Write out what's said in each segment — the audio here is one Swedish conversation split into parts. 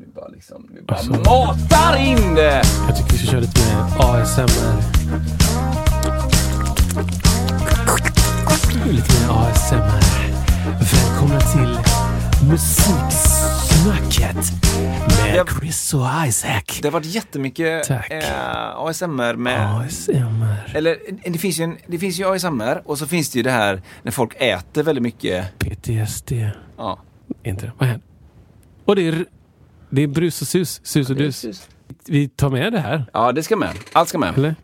Vi bara liksom, vi bara matar in det! Jag tycker vi ska köra lite mer ASMR. Lite mer ASMR. Välkomna till Musiksnacket med Jag- Chris och Isaac. Det har varit jättemycket eh, ASMR med... ASMR. Eller det finns, ju en, det finns ju ASMR och så finns det ju det här när folk äter väldigt mycket. PTSD. Ja. Inte det. Vad händer? Och det är, det är brus och sus. Sus och dus. Vi tar med det här. Ja, det ska med. Allt ska med. Eller?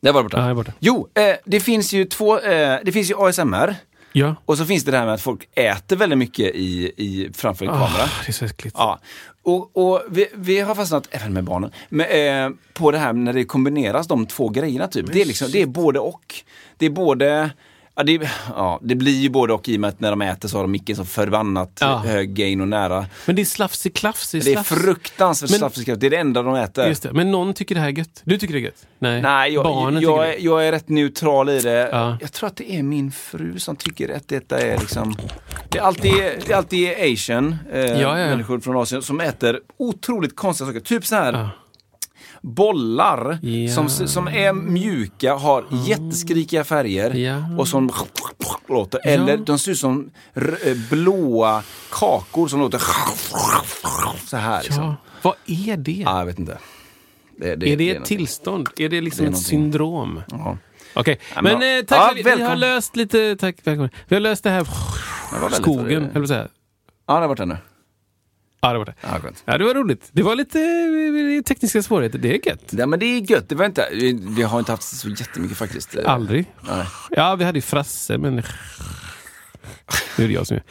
Det var borta. Ja, är borta. Jo, eh, det finns ju två, eh, det finns ju ASMR. Ja. Och så finns det det här med att folk äter väldigt mycket i, i, framför en kamera. Ah, det är så äckligt. Ja, och, och vi, vi har fastnat, även med barnen, med, eh, på det här när det kombineras de två grejerna. Typ. Det, är liksom, det är både och. Det är både Ja det, ja, det blir ju både och i och med att när de äter så har de micken så förbannat Ja. hög gain och nära. Men det är slafsig klafsig Det är slafs. fruktansvärt Men- slafsigt. Det är det enda de äter. Men någon tycker det här är gött. Du tycker det är gött? Nej, Nej, jag, Barnen jag, tycker är, jag är rätt neutral i det. Ja. Jag tror att det är min fru som tycker att detta är liksom... Det är alltid, det är alltid asian, eh, ja. människor från Asien, som äter otroligt konstiga saker. Typ så här. Bollar Ja. som, som är mjuka, har jätteskrikiga färger Ja. och som låter. Eller de ser ut som eh, blåa kakor som låter så här. Liksom. Ja. Vad är det? Ja, jag vet inte. Det, är det ett någonting. tillstånd? Är det liksom Det är ett syndrom? Ja. Okej, Ja, men men- eh, tack. Ja, vi, vi har löst lite, tack, välkommen. Vi har löst det här Det skogen, höll jag på att säga. Ja, det har varit det nu. Ja, det var det. Ja, skönt. Ja, det var roligt. Det var lite eh, tekniska svårigheter. Det är gött. Ja, men det är gött. Det var inte, vi, vi har inte haft så jättemycket faktiskt. Eh, Aldrig. Nej. Ja, vi hade ju Frasse, men... Nu är det jag som är...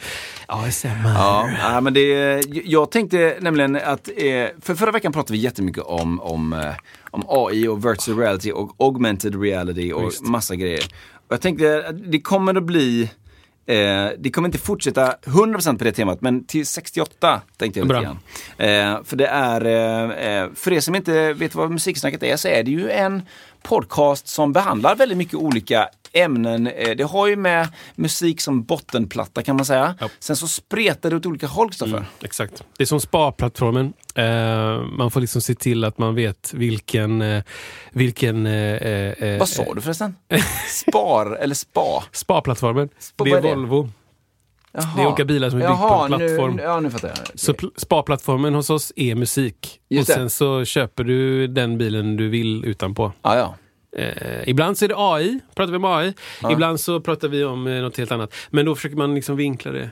ASMR. Ja, ja, men det, jag tänkte nämligen att, eh, för förra veckan pratade vi jättemycket om, om, eh, om AI och virtual reality och augmented reality och massa grejer. Och jag tänkte att det kommer att bli, eh, det kommer inte fortsätta 100% på det temat, men till 68 tänkte jag lite grann. Eh, för det är, eh, eh, för er som inte vet vad musiksnacket är, så är det ju en podcast som behandlar väldigt mycket olika ämnen. Eh, Det har ju med musik som bottenplatta kan man säga. Ja. Sen så spretar det åt olika håll, Kristoffer. Exakt. Det är som sparplattformen. Eh, man får liksom se till att man vet vilken... Eh, vilken eh, eh, Vad sa du förresten? Spar eller spa? Sparplattformen. Spa- det är är det? Volvo. Jaha. Det är olika bilar som är byggda på en plattform. Nu, ja, nu fattar jag. Så pl- sparplattformen hos oss är musik. Just och det. sen så köper du den bilen du vill utanpå. Ja, ja. Eh, ibland så är det AI, pratar vi om AI. Ibland så pratar vi om eh, något helt annat. Men då försöker man liksom vinkla det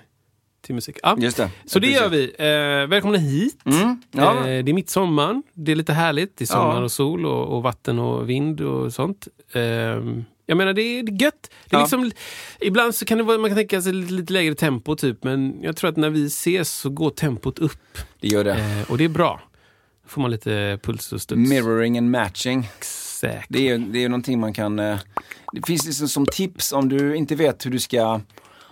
till musik. Ja. Just det. Så det gör vi. Eh, välkomna hit. Mm, ja. Eh, det är midsommar. Det är lite härligt. Det är sommar Ja. och sol och, och vatten och vind och sånt. Jag menar, det är, gött. Det är Ja. liksom, ibland så kan det vara, man kan tänka sig lite, lite lägre tempo, typ. men jag tror att när vi ses så går tempot upp. Det gör det. Eh, och det är bra. Då får man lite puls och studs. Mirroring and matching. Exakt. Det är, det är någonting man kan... eh, Det finns liksom som tips om du inte vet hur du ska...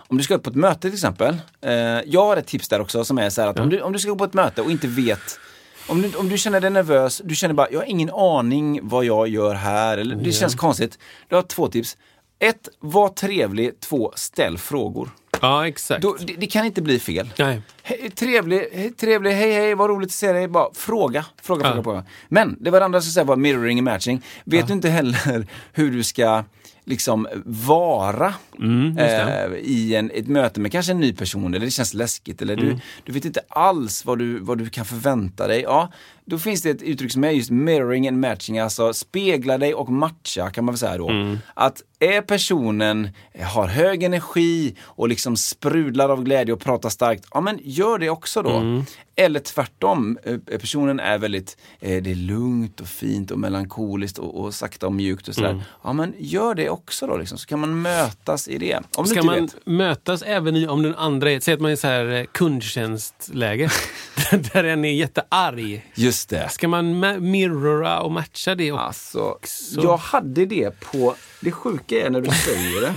Om du ska upp på ett möte till exempel. Eh, jag har ett tips där också som är så här att om, du, om du ska gå på ett möte och inte vet om du, om du känner dig nervös, du känner bara, jag har ingen aning vad jag gör här, eller det känns konstigt. Du har två tips. Ett, var trevlig. Två, ställ frågor. Ja, exakt. Då, det, det kan inte bli fel. Nej. Hej, trevlig, hej, trevlig, hej hej, vad roligt att se dig. Bara fråga, fråga, Ja. fråga, fråga. Men det var det andra skulle säga var mirroring and matching. Vet du inte heller hur du ska liksom vara Mm, eh, i en, ett möte med kanske en ny person eller det känns läskigt eller Mm. du, du vet inte alls vad du, vad du kan förvänta dig. Ja, då finns det ett uttryck som är just mirroring and matching, alltså spegla dig och matcha kan man väl säga då. Mm. Att är personen, har hög energi och liksom sprudlar av glädje och pratar starkt, ja men gör det också då. Mm. Eller tvärtom, eh, personen är väldigt, eh, det är lugnt och fint och melankoliskt och, och sakta och mjukt och sådär. Mm. Ja men gör det också då liksom, så kan man mötas i det. Om Ska man vet. mötas även i, om den andra är, säg att man är så här eh, kundtjänstläge, där en är jättearg. Just det. Ska man ma- mirrora och matcha det? Och, Alltså, Så. jag hade det på, det sjuka är när du säger det,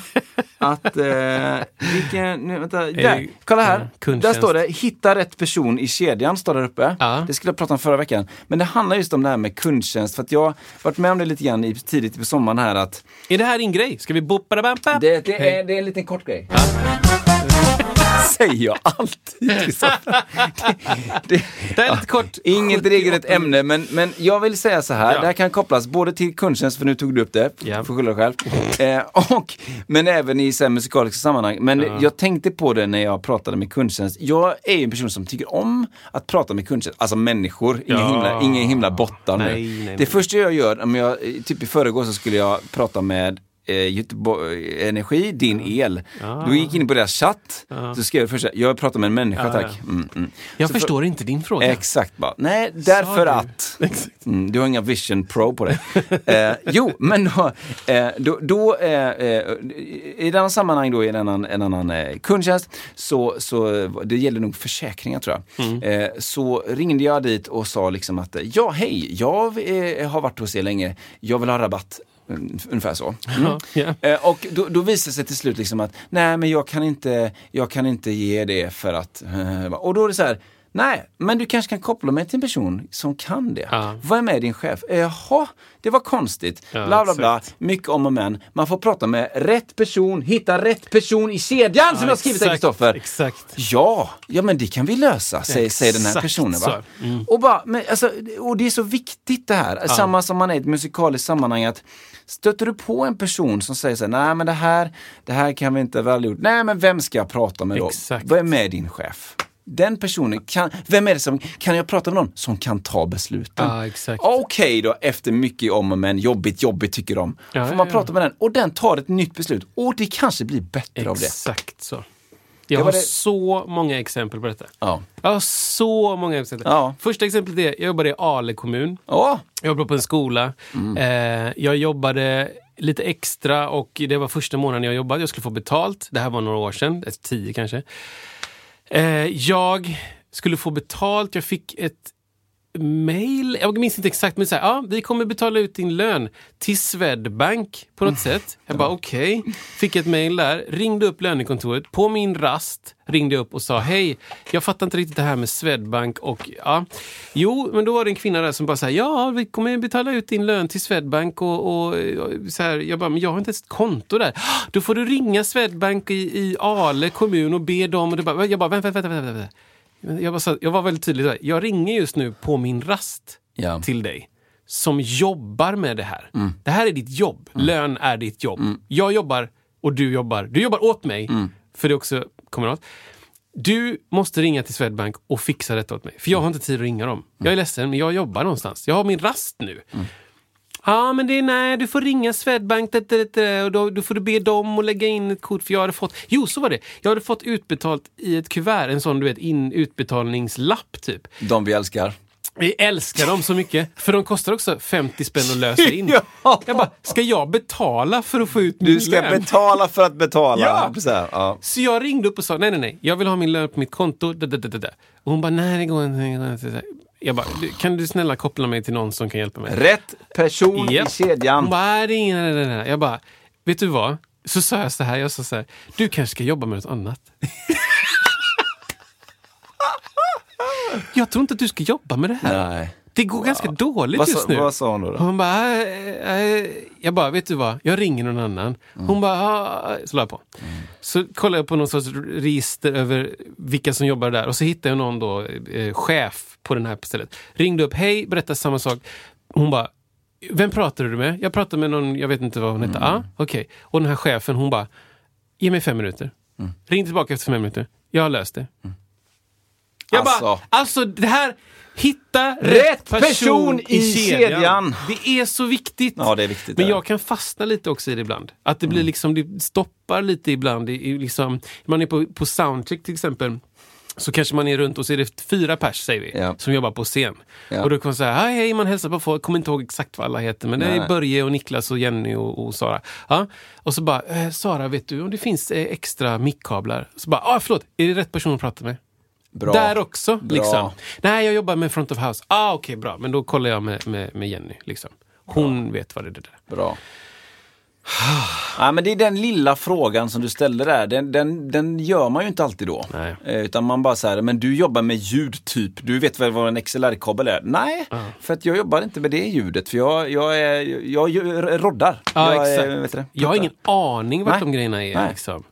att, eh, vilken, nu, vänta, där, kolla här, där står det, hitta rätt person i kedjan, står där uppe. Ja. Det skulle jag prata om förra veckan. Men det handlar just om det här med kundtjänst, för att jag har varit med om det lite grann i, tidigt på sommaren här att Är det här din grej? Ska vi boppa bampa? det, det, är, det är en liten kort grej. Säger jag alltid. det, Det är lite kort. Inget 78 regelrätt ämne, men, men jag vill säga så här. Ja. Det här kan kopplas både till kundtjänst, för nu tog du upp det, Ja. får skylla dig själv. Eh, och, men även i så här, musikaliska sammanhang. Men Ja. jag tänkte på det när jag pratade med kundtjänst. Jag är ju en person som tycker om att prata med kundtjänst, alltså människor, inga, Ja. himla, inga himla bottar nu. Nej, nej, det nej. första jag gör, om jag, typ i förrgår så skulle jag prata med Göteborg Energi, din el. Ja. Då gick in på deras chatt, Ja. så skrev jag först, jag pratar med en människa Ja, tack. ja. Mm, mm. Jag Så för- förstår inte din fråga. Exakt bara. Nej, därför du? att. Exakt. Mm, du har inga Vision Pro på dig. eh, jo, men då, eh, då, då eh, eh, i denna sammanhang då i en annan, en annan eh, kundtjänst, så, så eh, det gäller nog försäkringar tror jag. Mm. Eh, så ringde jag dit och sa liksom att, eh, ja hej, jag eh, har varit hos er länge, jag vill ha rabatt. Mm, Ungefär så. Mm. Ja, ja. Eh, och då, då visade det sig till slut liksom att nej men jag kan inte, jag kan inte ge det för att, eh, och då är det så här, nej men du kanske kan koppla mig till en person som kan det. Ja. Vad är med din chef? Eh, Jaha, det var konstigt. Ja, bla bla bla, exakt. mycket om och men. Man får prata med rätt person, hitta rätt person i kedjan som jag har skrivit exakt, Kristoffer. Exakt. Ja, ja men det kan vi lösa, säger, säger den här personen. Va? Mm. Och, bara, men, alltså, och det är så viktigt det här, samma som man är i ett musikaliskt sammanhang. att Stöter du på en person som säger så här, nej men det här, det här kan vi inte väl gjort. Nej men vem ska jag prata med då? Exakt. Vem är din chef? Den personen, kan, vem är det som, kan jag prata med någon som kan ta besluten? Ja, exakt. Okej då, efter mycket om och men, jobbigt, jobbigt tycker de. Ja, Får ja, man ja. prata med den och den tar ett nytt beslut och det kanske blir bättre av det. Exakt så. Jag har det- så många exempel på detta. Ja. Jag har så många exempel. Ja. Första exemplet är, jag jobbade i Ale kommun. Åh, Jag jobbade på en skola. Mm. Eh, jag jobbade lite extra och det var första månaden jag jobbade. Jag skulle få betalt. Det här var några år sedan, ett tio kanske. Eh, jag skulle få betalt. Jag fick ett mail. Jag minns inte exakt, men så här, ja, vi kommer betala ut din lön till Swedbank på något sätt. Jag bara okej. Fick ett mail där, ringde upp lönekontoret. På min rast ringde jag upp och sa hej, jag fattar inte riktigt det här med Swedbank och ja. Jo, men då var det en kvinna där som bara sa ja, vi kommer betala ut din lön till Swedbank och, och, och så här. Jag bara, men jag har inte ens ett konto där. Då får du ringa Swedbank i, i Ale kommun och be dem. Och det bara, jag bara, vänta, vänta, vänta, vänta. Jag, bara, sa- jag var väldigt tydlig. där. Jag ringer just nu på min rast Ja. till dig som jobbar med det här. Det här är ditt jobb. Lön är ditt jobb. Jag jobbar och du jobbar. Du jobbar åt mig, för det är också kommunalt. Du måste ringa till Swedbank och fixa detta åt mig. För jag har inte tid att ringa dem. Jag är ledsen, men jag jobbar någonstans. Jag har min rast nu. Ja, men det är nej, du får ringa Swedbank det, det, det, och då, då får du be dem att lägga in ett kort. För jag hade fått, jo så var det, jag hade fått utbetalt i ett kuvert, en sån du vet, in, utbetalningslapp typ. de vi älskar. Vi älskar dem så mycket, för de kostar också 50 spänn att lösa in. Ja. Jag bara, ska jag betala för att få ut min Du ska lön? betala för att betala. Ja. Så ja. Så jag ringde upp och sa, nej nej nej, jag vill ha min lön på mitt konto. Och hon bara, nej det går inte. Jag bara, "Du, kan du snälla koppla mig till någon som kan hjälpa mig? Rätt person Japp. i kedjan. Hon bara, "Nej, det är ingen... nej, nej, nej." Jag bara, vet du vad? Så sa jag så här, jag sa så här, du kanske ska jobba med något annat. jag tror inte att du ska jobba med det här. Nej. Det går ganska dåligt Vad just nu. vad sa hon då? då? Hon bara, äh, äh, jag bara, vet du vad? Jag ringer någon annan. Hon bara, ah, så la jag på. Så kollade jag på någon sorts register över vilka som jobbar där och så hittade jag någon då, eh, chef på den här stället. Ringde upp, hej, berättade samma sak. Hon bara, vem pratade du med? Jag pratade med någon, jag vet inte vad hon hette. Ah, okej. Och den här chefen, hon bara, ge mig fem minuter. Ring tillbaka efter fem minuter. Jag har löst det. Jag Alltså. bara, alltså det här, hitta rätt, person, person i i kedjan. kedjan. Det är så viktigt. Ja, det är viktigt. Men det. jag kan fastna lite också i det ibland. Att det blir liksom, det stoppar lite ibland. I, i liksom, man är på, på soundcheck till exempel. så kanske man är runt och så är det fyra pers, säger vi, Ja. som jobbar på scen. Ja. Och då kan man säga, hej, hej, man hälsar på folk, kommer inte ihåg exakt vad alla heter, men det är Börje och Niklas och Jenny och, och Sara. Ja. Och så bara, eh, Sara, vet du om det finns eh, extra mickkablar? Så bara, ah, förlåt, är det rätt person att prata med? Bra. Där också. Bra. Liksom. Nej, jag jobbar med front of house. Ah, Okej, bra. Men då kollar jag med, med, med Jenny. Liksom. Hon vet vad det är. där. Bra. Ja, men det är den lilla frågan som du ställde där, den, den, den gör man ju inte alltid då. Nej. Eh, Utan man bara säger, men du jobbar med ljud typ, du vet väl vad en XLR-kabel är? Nej, för att jag jobbar inte med det ljudet, för jag, jag, är, jag, jag roddar. Ja, jag, är- exakt. det? jag har ingen aning vart Nej. de grejerna är. Nej. Liksom.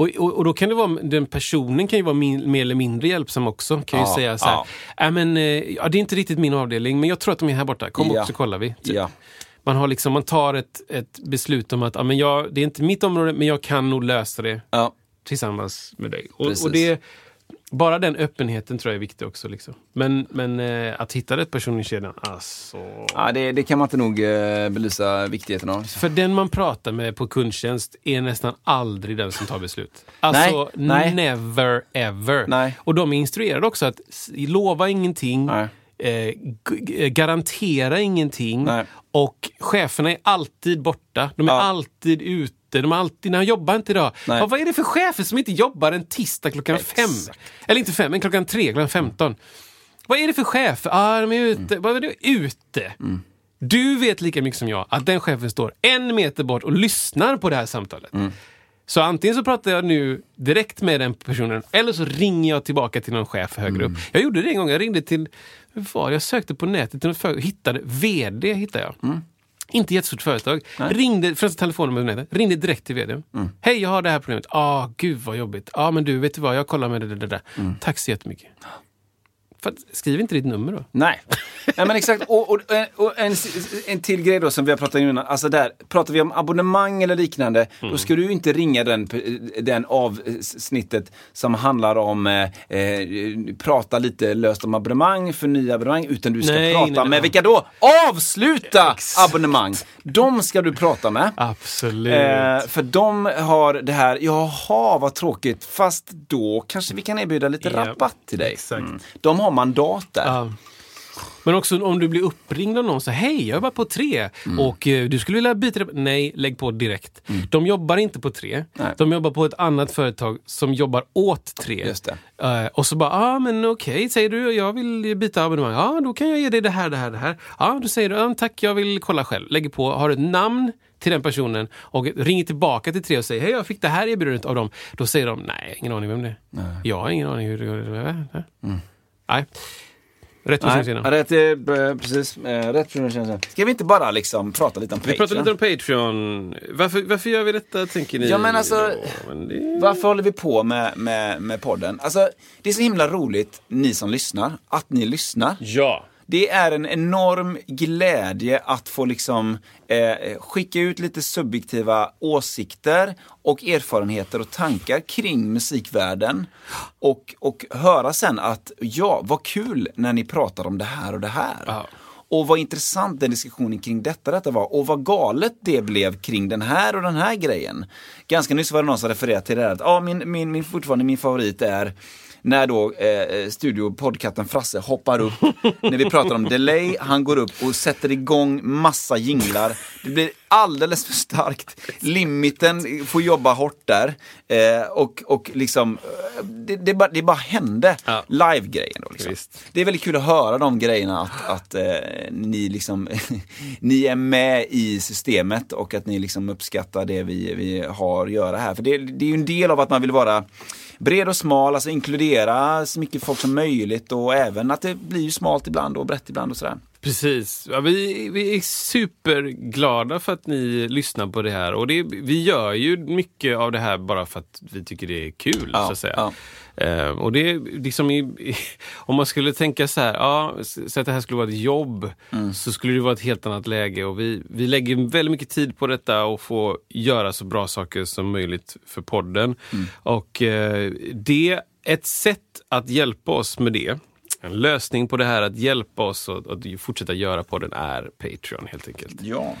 Och, och, och då kan det vara, den personen kan ju vara min, mer eller mindre hjälpsam också. Kan ju Ja, säga så här, ja. "Äh, men, eh, ja, det är inte riktigt min avdelning, men jag tror att de är här borta. Kom Ja. upp så kollar vi. Typ. Ja. Man, har liksom, man tar ett, ett beslut om att ja, men jag, det är inte mitt område, men jag kan nog lösa det tillsammans med dig. Och, och det, bara den öppenheten tror jag är viktig också. Liksom. Men, men eh, att hitta rätt person i kedjan, alltså. Ja, det, det kan man inte nog eh, belysa viktigheten av. För den man pratar med på kundtjänst är nästan aldrig den som tar beslut. Alltså, Nej, nej. never ever. Nej. Och de är instruerade också att lova ingenting, Nej. eh, garantera ingenting Nej. och cheferna är alltid borta. De är Ja. alltid ute. De är alltid, jag jobbar inte idag. Ja, vad är det för chefer som inte jobbar en tisdag klockan fem? Exakt. Eller inte fem, men klockan tre, klockan femton. Vad är det för chefer? Ah, de är ute. Mm. Vad är det? Ute? Du vet lika mycket som jag att den chefen står en meter bort och lyssnar på det här samtalet. Mm. Så antingen så pratar jag nu direkt med den personen eller så ringer jag tillbaka till någon chef högre Mm. upp. Jag gjorde det en gång. Jag ringde till, hur var? Jag sökte på nätet företag, hittade, VD hittade jag. Mm. Inte jättestort företag. Ringde, från telefonnummer på nätet, ringde direkt till vd. Mm. Hej, jag har det här problemet. Ah, gud vad jobbigt. Ja, ah, men du, vet du vad? Jag kollar med det, där. Mm. Tack så jättemycket. För skriv inte ditt nummer då. Nej. Nej men exakt. Och, och, och en, en till grej då som vi har pratat om innan. Alltså där, pratar vi om abonnemang eller liknande, då ska du inte ringa den, den avsnittet som handlar om eh, eh, prata lite löst om abonnemang för nya abonnemang, utan du ska Nej, prata nej, nej. med vilka då? Avsluta abonnemang! De ska du prata med. Absolut. Eh, för de har det här, jaha vad tråkigt, fast då kanske vi kan erbjuda lite Ja, rabatt till dig. exakt. Mm. De har mandat där. Ja. Men också om du blir uppringd av någon så hej, jag jobbar på tre Mm. och eh, du skulle vilja byta det. Nej, lägg på direkt. De jobbar inte på tre. Nej. De jobbar på ett annat företag som jobbar åt tre. Just det. Eh, och så bara, ah, men okej, säger du jag vill byta abonnemang. Ja, då kan jag ge dig det här, det här, det här. Ja, då säger du, ah, tack jag vill kolla själv. Lägger på, har ett namn till den personen och ringer tillbaka till tre och säger, hej jag fick det här erbjudandet av dem. Då säger de, nej, ingen aning vem det är. Jag har ingen aning hur det går. Nej. Rätt person Nej, rätt, eh, precis. eh, Rätt känns det. Ska vi inte bara liksom prata lite om Vi Patreon? pratar lite om Patreon. Varför, varför gör vi detta, tänker ni? Ja, men alltså- Ja, men det... Varför håller vi på med, med, med podden? Alltså, det är så himla roligt, ni som lyssnar, att ni lyssnar. Ja. Det är en enorm glädje att få liksom eh, skicka ut lite subjektiva åsikter och erfarenheter och tankar kring musikvärlden. Och, och höra sen att ja, vad kul när ni pratar om det här och det här. Ja. Och vad intressant den diskussionen kring detta, detta var. Och vad galet det blev kring den här och den här grejen. Ganska nyss var det någon som refererade till det här att ja, min, min, min, fortfarande min favorit är när då eh, studio poddkatten Frasse hoppar upp när vi pratar om delay, han går upp och sätter igång massa jinglar. Det blir alldeles för starkt. Limiten får jobba hårt där. Eh, och, och liksom, eh, det, det, bara, det bara hände. Ja. Live-grejen då. Liksom. Det är väldigt kul att höra de grejerna, att, att eh, ni, liksom, ni är med i systemet och att ni liksom uppskattar det vi, vi har att göra här. För det, det är ju en del av att man vill vara bred och smal, alltså inkludera så mycket folk som möjligt och även att det blir smalt ibland och brett ibland och sådär. Precis. Ja, vi, vi är superglada för att ni lyssnar på det här. Och det, vi gör ju mycket av det här bara för att vi tycker det är kul. Ja, så att säga. ja. Eh, och det liksom i, om man skulle tänka så här, ja, så att det här skulle vara ett jobb, Mm. så skulle det vara ett helt annat läge. Och vi, vi lägger väldigt mycket tid på detta och får göra så bra saker som möjligt för podden. Mm. Och eh, det, ett sätt att hjälpa oss med det, en lösning på det här att hjälpa oss att, att fortsätta göra podden är Patreon helt enkelt. Ja.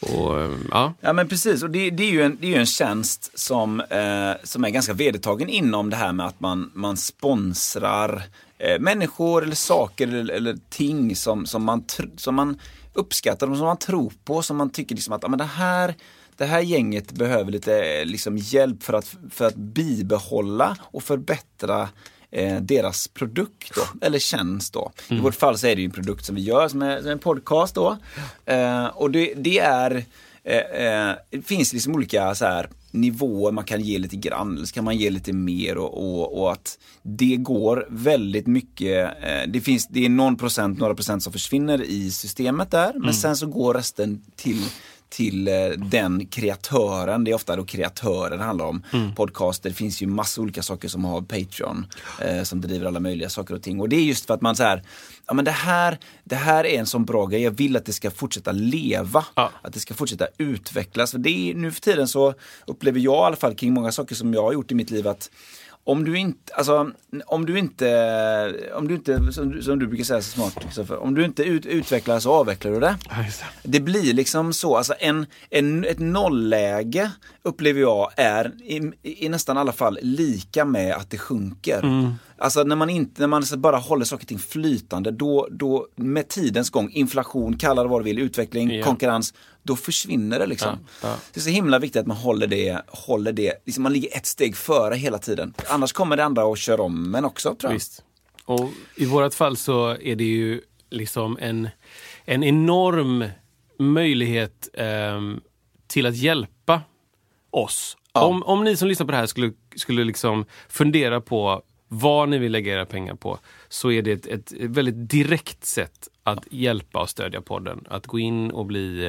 Och, eh, ja. Ja men precis, och det, det, är, ju en, det är ju en tjänst som, eh, som är ganska vedertagen inom det här med att man, man sponsrar eh, människor eller saker eller, eller ting som, som, man, som man uppskattar, som man tror på, som man tycker liksom att ja, men det, här, det här gänget behöver lite liksom, hjälp för att, för att bibehålla och förbättra eh, deras produkt då, eller tjänst då. Mm. I vårt fall så är det ju en produkt som vi gör som är, som en podcast då. Eh, och det, det är eh, eh, det finns liksom olika så här, nivåer man kan ge lite grann, eller så kan man ge lite mer och, och, och att det går väldigt mycket, eh, det finns, det är någon procent, några procent som försvinner i systemet där, men mm. sen så går resten till till eh, den kreatören. Det är ofta då kreatörer det handlar om. Mm. Podcaster, det finns ju massa olika saker som har Patreon eh, som driver alla möjliga saker och ting. Och det är just för att man så här, ja men det här, det här är en sån bra grej, jag vill att det ska fortsätta leva. Ja. Att det ska fortsätta utvecklas. För det är, nu för tiden så upplever jag i alla fall kring många saker som jag har gjort i mitt liv att om du inte, alltså, om du inte, om du inte som, du, som du brukar säga så smart, om du inte ut, utvecklar så avvecklar du det. Det blir liksom så, alltså en, en, ett nollläge upplever jag är i, i nästan alla fall lika med att det sjunker. Mm. Alltså när man, inte, när man bara håller saker och ting flytande, då, då med tidens gång, inflation, kalla det vad du vill, utveckling, ja. konkurrens, då försvinner det liksom. Ja, ja. Det är så himla viktigt att man håller det, håller det, liksom man ligger ett steg före hela tiden. Annars kommer det andra att köra om men också tror jag. Visst. Och i vårat fall så är det ju liksom en, en enorm möjlighet eh, till att hjälpa oss. Ja. Om, om ni som lyssnar på det här skulle, skulle liksom fundera på vad ni vill lägga era pengar på, så är det ett, ett väldigt direkt sätt att hjälpa och stödja podden. Att gå in och bli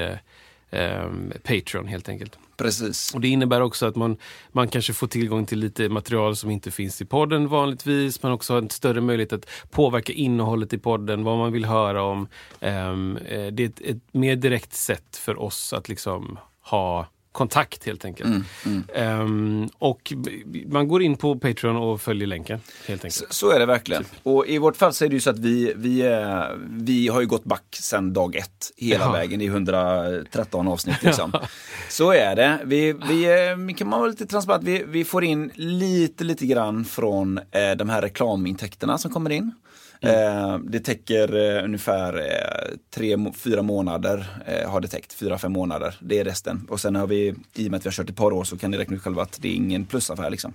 eh, eh, Patreon helt enkelt. Precis. Och Det innebär också att man, man kanske får tillgång till lite material som inte finns i podden vanligtvis. Man också har en större möjlighet att påverka innehållet i podden, vad man vill höra om. Um, det är ett, ett, mer direkt sätt för oss att liksom ha kontakt helt enkelt. Mm, mm. Um, och man går in på Patreon och följer länken. helt enkelt. Så, så är det verkligen. Typ. Och i vårt fall så är det ju så att vi, vi, vi har ju gått back sedan dag ett hela ja. vägen i 113 avsnitt. Liksom. Så är det. Vi, vi, kan man vara lite transparent, vi, vi får in lite, lite grann från eh, de här reklamintäkterna som kommer in. Mm. Eh, det täcker eh, ungefär eh, tre, fyra månader har det täckt, fyra, fem månader. Det är resten. Och sen har vi, i och med att vi har kört ett par år så kan ni räkna ut själva att det är ingen plusaffär. Liksom.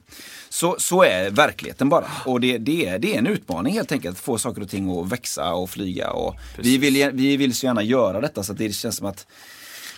Så, så är verkligheten bara. Och det, det, är, det är en utmaning helt enkelt, att få saker och ting att växa och flyga. Och vi, vill, vi vill så gärna göra detta så det känns som att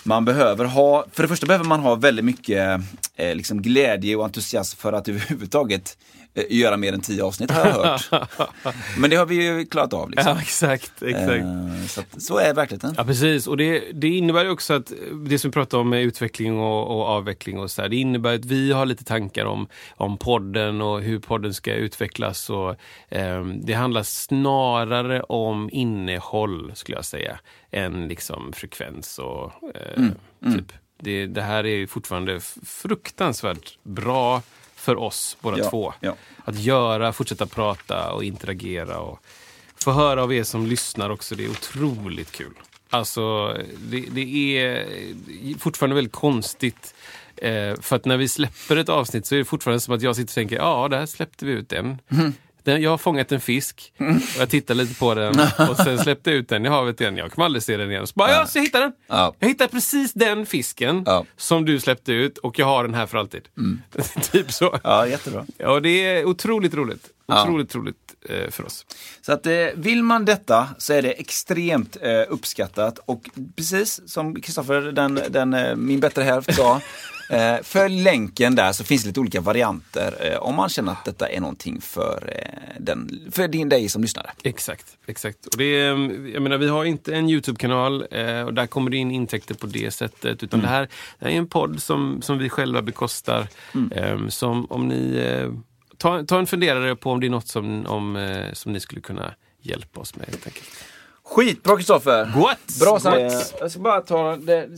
man behöver ha, för det första behöver man ha väldigt mycket eh, liksom glädje och entusiasm för att överhuvudtaget göra mer än tio avsnitt har jag hört. Men det har vi ju klarat av. Liksom. Ja, exakt. exakt. Eh, så, att, så är verkligheten. Ja, precis. Och det, det innebär också att det som vi pratar om med utveckling och, och avveckling och så här, det innebär att vi har lite tankar om, om podden och hur podden ska utvecklas. Och, eh, det handlar snarare om innehåll, skulle jag säga, än liksom frekvens och eh, mm. Mm. typ. Det, det här är fortfarande fruktansvärt bra för oss båda ja, två. Ja. Att göra, fortsätta prata och interagera och få höra av er som lyssnar också. Det är otroligt kul. Alltså, det, det är fortfarande väldigt konstigt. Eh, för att när vi släpper ett avsnitt så är det fortfarande som att jag sitter och tänker, ja, där släppte vi ut den. Mm. Den, jag har fångat en fisk och jag tittar lite på den och sen släppte jag ut den i havet igen. Jag kommer aldrig se den igen. Så bara, ja, så jag hittade den! Ja. Jag hittade precis den fisken ja. som du släppte ut och jag har den här för alltid. Mm. typ så. Ja, jättebra. Ja, det är otroligt roligt. Otroligt ja. roligt eh, för oss. Så att eh, vill man detta så är det extremt eh, uppskattat och precis som Kristoffer, den, den, eh, min bättre hälft sa, följ länken där så finns det lite olika varianter eh, om man känner att detta är någonting för, eh, den, för din, dig som lyssnare. Exakt. exakt. Och det är, jag menar, vi har inte en YouTube-kanal och där kommer det in intäkter på det sättet. Utan mm. det, här, det här är en podd som, som vi själva bekostar. Mm. som om ni ta, ta en funderare på om det är något som, om, som ni skulle kunna hjälpa oss med helt enkelt. Skitbra Kristoffer! What? Bra sagt! Jag ska bara ta det...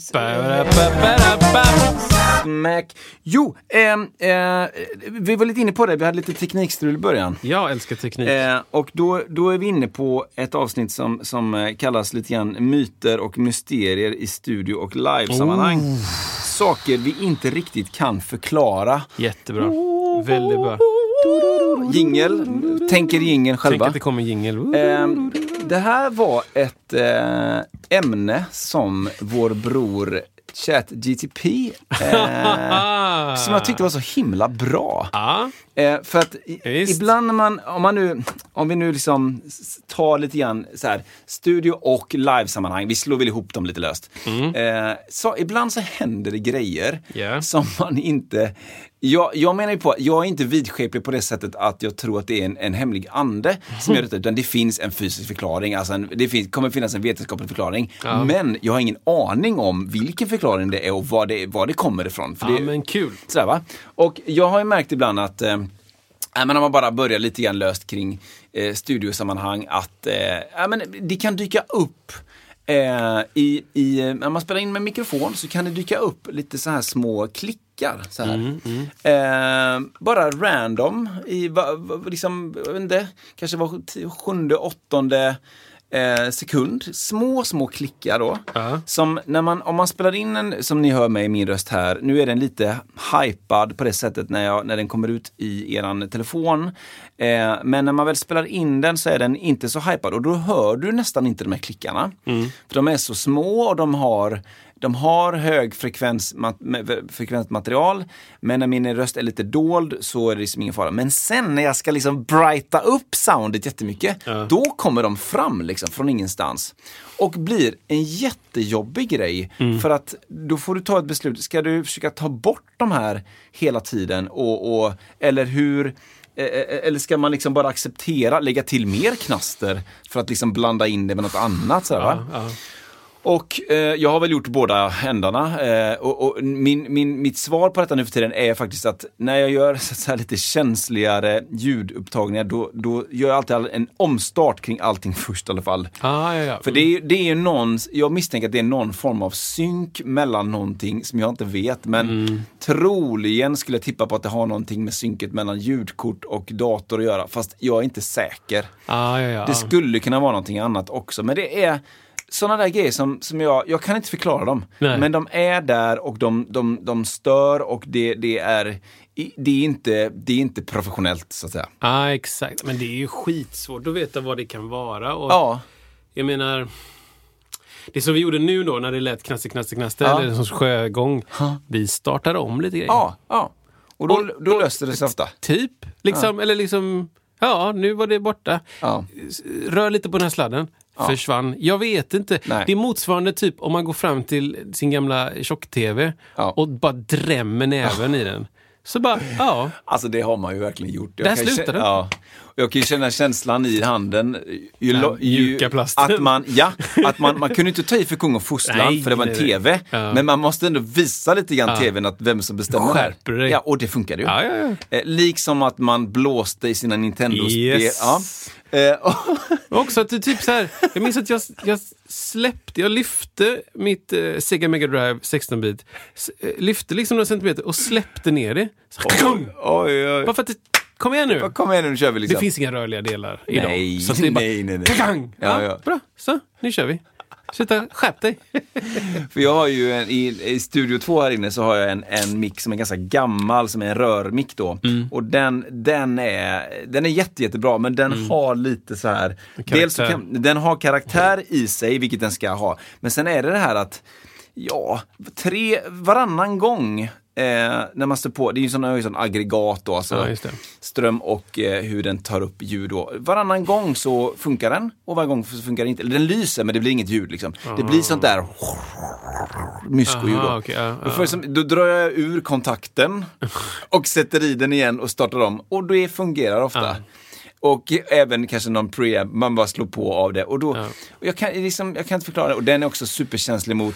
Smack. Jo, ehm, eh, vi var lite inne på det. Vi hade lite teknikstrul i början. Jag älskar teknik. Eh, och då, då är vi inne på ett avsnitt som, som eh, kallas lite grann myter och mysterier i studio och livesammanhang. Oh. Saker vi inte riktigt kan förklara. Jättebra. Väldigt bra. Jingel, tänker jingel Tänk själva. att det kommer jingel. Det här var ett eh, ämne som vår bror ChatGTP eh, som jag tyckte var så himla bra. Ja, Eh, för att i, ibland när man, om man nu, om vi nu liksom tar lite grann så här, studio och livesammanhang, vi slår väl ihop dem lite löst. Eh, så ibland så händer det grejer Ja. som man inte, jag, jag menar ju på, jag är inte vidskeplig på det sättet att jag tror att det är en, en hemlig ande som gör detta, utan det finns en fysisk förklaring, alltså en, det finns, kommer finnas en vetenskaplig förklaring. Men jag har ingen aning om vilken förklaring det är och var det, var det kommer ifrån. För ja det, men kul. Sådär, va? Och jag har ju märkt ibland att eh, men om man bara börjar lite grann löst kring eh, studiosammanhang att eh, men det kan dyka upp eh, i, i, när man spelar in med mikrofon så kan det dyka upp lite så här små klickar. Så här. Eh, bara random, i, va, va, liksom, jag vet inte, kanske var sjunde, åttonde eh, sekund. Små, små klickar då. Ja. Som när man, om man spelar in en, som ni hör mig i min röst här, nu är den lite hypad på det sättet när, jag, när den kommer ut i eran telefon. Eh, men när man väl spelar in den så är den inte så hypad och då hör du nästan inte de här klickarna. För de är så små och de har de har hög frekvens, mat, med- frekvent material, men när min röst är lite dold så är det liksom ingen fara. Men sen när jag ska liksom brighta upp soundet jättemycket, då kommer de fram liksom från ingenstans. Och blir en jättejobbig grej. För att då får du ta ett beslut. Ska du försöka ta bort de här hela tiden? Och, och, eller hur eh, eh, eller ska man liksom bara acceptera, lägga till mer knaster för att liksom blanda in det med något annat? Sådär? Ja, ja. Och eh, jag har väl gjort båda ändarna. Eh, och och min, min, mitt svar på detta nu för tiden är faktiskt att när jag gör så lite känsligare ljudupptagningar då, då gör jag alltid en omstart kring allting först i alla fall. Ah, ja, ja. För det är, det är ju någon, jag misstänker att det är någon form av synk mellan någonting som jag inte vet. Men troligen skulle jag tippa på att det har någonting med synket mellan ljudkort och dator att göra. Fast jag är inte säker. Ah, ja, ja. Det skulle kunna vara någonting annat också. Men det är sådana där grejer som, som jag, jag kan inte förklara dem. Nej. Men de är där och de, de, de stör och det, det, är, det, är inte, det är inte professionellt så att säga. ah, exakt. Men det är ju skitsvårt att veta vad det kan vara. Och Ja, Jag menar, det som vi gjorde nu då när det lät knaster, knaster, knaster, Ja. eller som sjögång. Vi startade om lite grejer. ja, ja. Och då, då löste det sig ofta. Typ. Liksom, Eller liksom, ja, nu var det borta. Ja. Rör lite på den här sladden. Försvann. Jag vet inte. Nej. Det är motsvarande typ om man går fram till sin gamla tjock-tv Ja. och bara drämmer näven i den. Så bara, ja. Alltså det har man ju verkligen gjort. Jag Där slutar det. Ja. Jag kan ju känna känslan i handen. Ju, Den ju. Att man, ja, att man, man kunde inte ta i för kung och fostran Nej, för det var en nej, tv. Ja. Men man måste ändå visa lite grann Ja. tvn att vem som bestämmer. Skärper dig. Ja, och det funkade ju. Ja, ja, ja. Eh, liksom att man blåste i sina Nintendo-spel. Yes. Ja. Eh, också att du typ så här, jag minns att jag, jag släppte, jag lyfte mitt eh, Sega Mega Drive 16-bit, s- eh, lyfte liksom några centimeter och släppte ner det. Så, oj, oj, oj. Bara för att det, kom igen nu. Kom igen nu, nu kör vi liksom. Det finns inga rörliga delar idag. Nej, så det är bara, nej, nej, nej. Kakang! Ja, Ja. Bra, så nu kör vi. Sluta, skärp dig. För jag har ju en, i, i Studio 2 här inne så har jag en, en mick som är ganska gammal, som är en rörmick då. Mm. Och den, den är, den är jätte, jättebra, men den Mm. har lite så här, dels kan, den har karaktär i sig, vilket den ska ha. Men sen är det det här att, ja, tre, varannan gång Eh, när man står på, det är ju ju sån aggregat då, alltså Ja, ström och eh, hur den tar upp ljud. Då. Varannan gång så funkar den och varje gång så funkar den inte. Eller den lyser men det blir inget ljud liksom. Det blir sånt där myskoljud då. Aha, okej, ja, Då, som, då drar jag ur kontakten och sätter i den igen och startar om. Och det fungerar ofta. Och även kanske någon preamp, man bara slår på av det. Och då, Ja. och jag, kan, liksom, jag kan inte förklara det. Och den är också superkänslig mot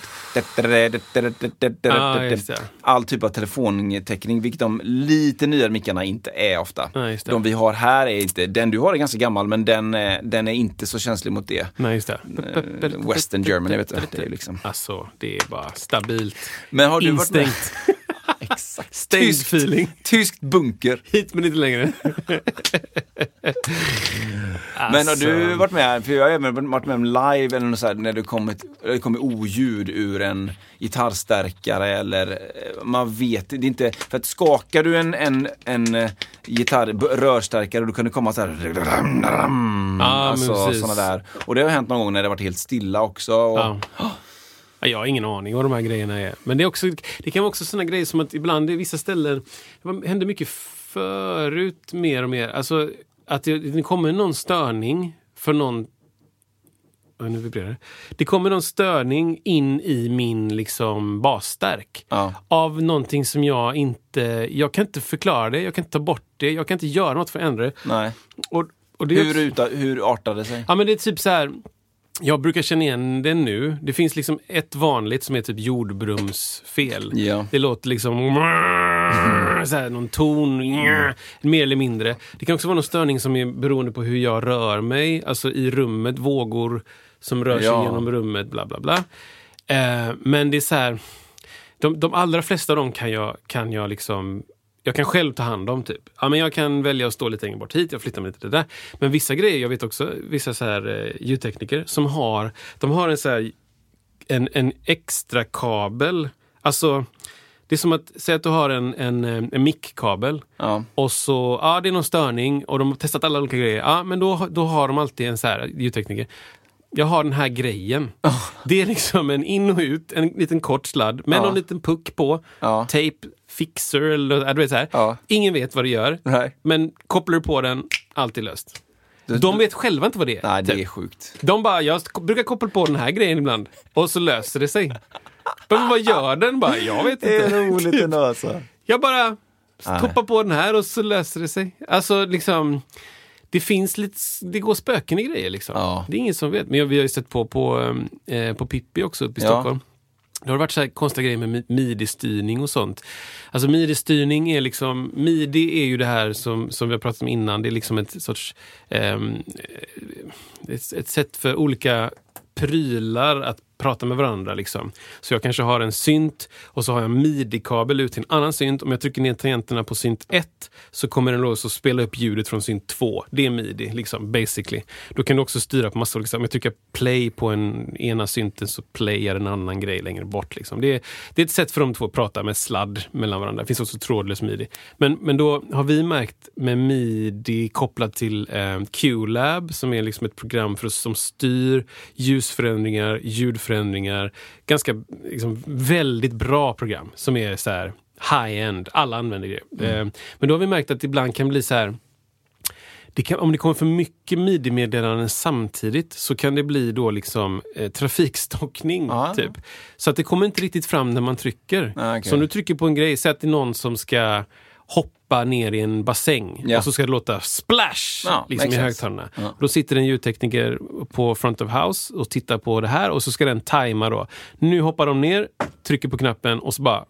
all typ av telefontäckning, vilket de lite nyare mickarna inte är ofta. Ja, de vi har här är inte, den du har är ganska gammal men den, är- den är inte så känslig mot det. Nej, just det. Eh, Western Germany, vet du. Det är liksom. Alltså, det är bara stabilt. Men har du varit med? Exakt. Stängd Tyskt, feeling. tyskt bunker. Hit men inte längre. Men har du Alltså. varit med, för jag har även varit med om live eller något så här, när det kommer oljud ur en gitarrstärkare eller eh, man vet det är inte, för att skakar du en, en, en eh, gitarr, rörstärkare då kan det komma så här men alltså sådana där. Och det har hänt någon gång när det varit helt stilla också. Och, Ja. Ja, Jag har ingen aning vad de här grejerna är. Men det, är också, det kan vara också såna grejer som att ibland i vissa ställen, det händer mycket förut mer och mer. Alltså att det, det kommer någon störning för någon nu vibrerar det. Det kommer någon störning in i min liksom basstärk. Ja. Av någonting som jag inte... Jag kan inte förklara det, jag kan inte ta bort det, jag kan inte göra något för att ändra det. Nej. Och, och det Hur, också- uta, hur artar det sig? Ja men det är typ så här. Jag brukar känna igen det nu. Det finns liksom ett vanligt som är typ jordbrumsfel. Ja. Det låter liksom så här, någon ton, mer eller mindre. Det kan också vara någon störning som är beroende på hur jag rör mig, alltså i rummet, vågor som rör sig Ja. genom rummet, bla bla bla. Eh, men det är så här, de, de allra flesta av dem kan jag, kan jag liksom jag kan själv ta hand om. typ. Ja, men jag kan välja att stå lite längre bort hit, jag flyttar mig lite det där. Men vissa grejer, jag vet också vissa så här, eh, ljudtekniker som har, de har en, så här, en, en extra kabel. Alltså, det är som att säga att du har en, en, eh, en mickkabel Ja. och så, ja det är någon störning och de har testat alla olika grejer. Ja, men då, då har de alltid en så här ljudtekniker. Jag har den här grejen. Det är liksom en in och ut, en liten kort sladd med Ja. någon liten puck på. Ja. Tape, fixer eller ja, du vet så här. Ja. Ingen vet vad det gör. Nej. Men kopplar du på den, allt är löst. Du- De vet själva inte vad det är. Nej, det typ. är sjukt. De bara, jag brukar koppla på den här grejen ibland. Och så löser det sig. Men vad gör den? Bara, jag vet inte. roligt ändå alltså. Jag bara Nej. kopplar på den här och så löser det sig. Alltså liksom, det finns lite, det går spöken i grejer liksom. Ja. Det är ingen som vet. Men vi har ju sett på, på, eh, på Pippi också uppe i Ja. Stockholm. Det har varit så här konstiga grejer med midi-styrning och sånt. Alltså midi-styrning är liksom, midi är ju det här som, som vi har pratat om innan, det är liksom ett sorts, eh, ett, ett sätt för olika prylar att prata med varandra. Liksom. Så jag kanske har en synt och så har jag en midi-kabel ut till en annan synt. Om jag trycker ner tangenterna på synt 1 så kommer den att spela upp ljudet från synt 2. Det är midi, liksom, basically. Då kan du också styra på massa olika sätt. Om jag trycker play på en ena synten så playar en annan grej längre bort. Liksom. Det, är, det är ett sätt för de två att prata med sladd mellan varandra. Det finns också trådlös midi. Men, men då har vi märkt med midi kopplat till eh, QLab som är liksom ett program för, som styr ljusförändringar, ljudförändringar. Ganska liksom, väldigt bra program som är så här high-end. Alla använder det. Eh, men då har vi märkt att det ibland kan bli så här det kan, om det kommer för mycket midi-meddelanden samtidigt så kan det bli då liksom eh, trafikstockning. Ja. Typ. Så att det kommer inte riktigt fram när man trycker. Ah, okej. Så om du trycker på en grej, säg att det är någon som ska hoppa ner i en bassäng Ja. och så ska det låta splash Ja, liksom i högtalarna. Ja. Då sitter en ljudtekniker på front of house och tittar på det här och så ska den tajma då. Nu hoppar de ner, trycker på knappen och så bara...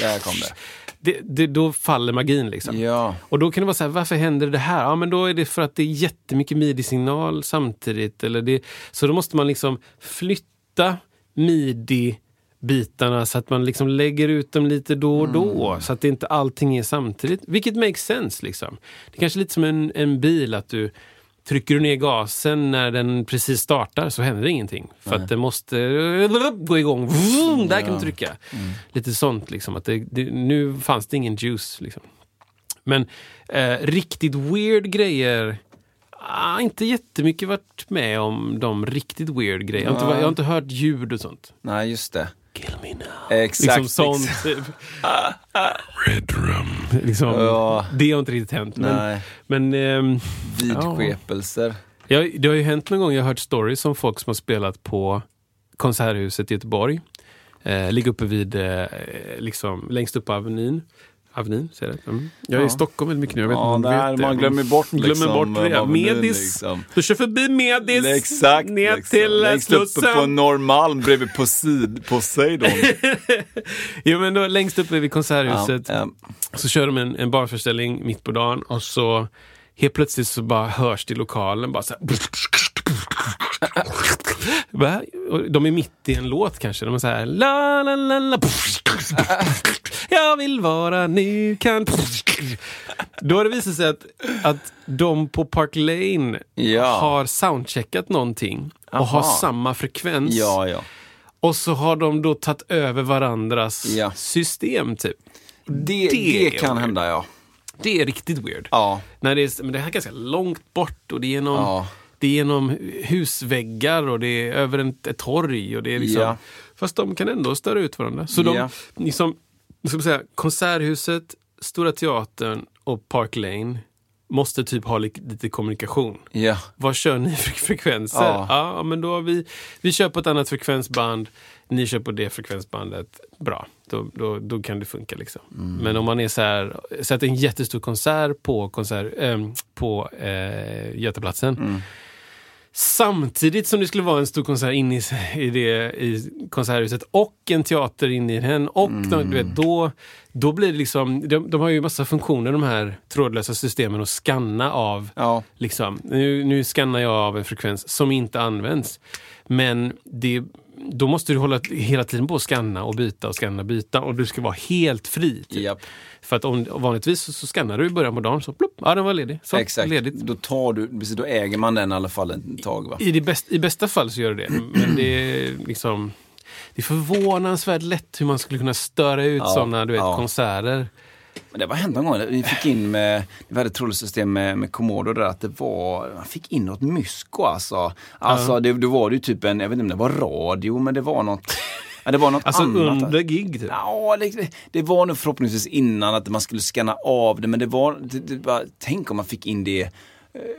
Där kom det. Det, det, då faller magin liksom. Ja. Och då kan det vara så här, varför händer det här? Ja, men då är det för att det är jättemycket midi-signal samtidigt. Eller det, så då måste man liksom flytta midi-bitarna så att man liksom lägger ut dem lite då och då. Så att det inte allting är samtidigt. Vilket makes sense. Liksom. Det är kanske lite som en, en bil, att du Trycker du ner gasen när den precis startar så händer ingenting. För att den måste gå igång. Vroom, där kan du trycka. Lite sånt liksom. Att det, det, nu fanns det ingen juice. Liksom. Men eh, riktigt weird grejer Ah, inte jättemycket varit med om de riktigt weird grejer. Jag Nej. jag har inte hört ljud och sånt. Nej, just det. Kill me now. Exakt. liksom sånt. Typ. Red rum. Liksom, Ja. Det har inte riktigt hänt. Men, Nej. men ehm, Vidskepelser. Ja, det har ju hänt någon gång, jag har hört stories om folk som har spelat på Konserthuset i Göteborg. Eh, ligger uppe vid, eh, liksom, längst upp på Avenyn. Avenyn, ser jag det? Mm. Jag är i Ja. Stockholm väldigt mycket nu. Jag vet Ja, där vet man glömmer bort Glömmer liksom, bort det. Medis. liksom. Du kör förbi Medis. Exakt, ner liksom. till eh, Längst uppe Slussen. på Norrmalm bredvid Poseid- Poseidon. Jo, men då, längst uppe vid Konserthuset ja, så kör de en, en barföreställning mitt på dagen och så helt plötsligt så bara hörs det i lokalen bara så här. De är mitt i en låt kanske. De är så här la la la la Jag vill vara nu kan Då har det visat sig att, att de på Park Lane Ja. har soundcheckat någonting och har Aha. samma frekvens. ja, ja. Och så har de då tagit över varandras system typ. Det, Det det, kan hända, ja. Det är riktigt weird. Ja, När det, är, men det här är ganska långt bort och det är Ja. Det är genom husväggar och det är över en, ett torg. Och det är liksom, Ja. Fast de kan ändå störa ut varandra. Så de, liksom, ska säga, Konserthuset, Stora Teatern och Park Lane måste typ ha lite, lite kommunikation. ja. Vad kör ni för frekvenser? Ja. Ja. men då vi, vi kör på ett annat frekvensband, ni kör på det frekvensbandet. Bra, då, då, då kan det funka. Liksom. Mm. Men om man är så här, sätter en jättestor konsert på, konsert, ehm, på eh, Götaplatsen. Mm. Samtidigt som det skulle vara en stor konsert inne i, i, det, i konserthuset och en teater inne i den. Och de, du vet, då, då blir det liksom, de, de har ju massa funktioner de här trådlösa systemen att scanna av ja. Liksom. Nu, nu skannar jag av en frekvens som inte används. Men det, då måste du hålla hela tiden på att skanna och byta och skanna och byta och du ska vara helt fri. Typ. Japp. För att om, vanligtvis så, så skannar du i början på dagen, så plopp, ja den var ledig. Så, Exakt. ledigt. Då, tar du, precis, då äger man den i alla fall ett tag. Va? I, det bäst, I bästa fall så gör du det. Men det är liksom... Det är förvånansvärt lätt hur man skulle kunna störa ut Ja, sådana du vet, ja. konserter. Men det var hänt någon gång. Vi fick in med, vi hade ett trådlöst system med, med Commodore där att det var, man fick in något mysko alltså. Alltså det, det var ju typ en, jag vet inte om det var radio, men det var något, ja, det var något Alltså annat. under gig. Typ. Ja, det, det var nog förhoppningsvis innan att man skulle scanna av det, men det var, det, det bara, tänk om man fick in det eh,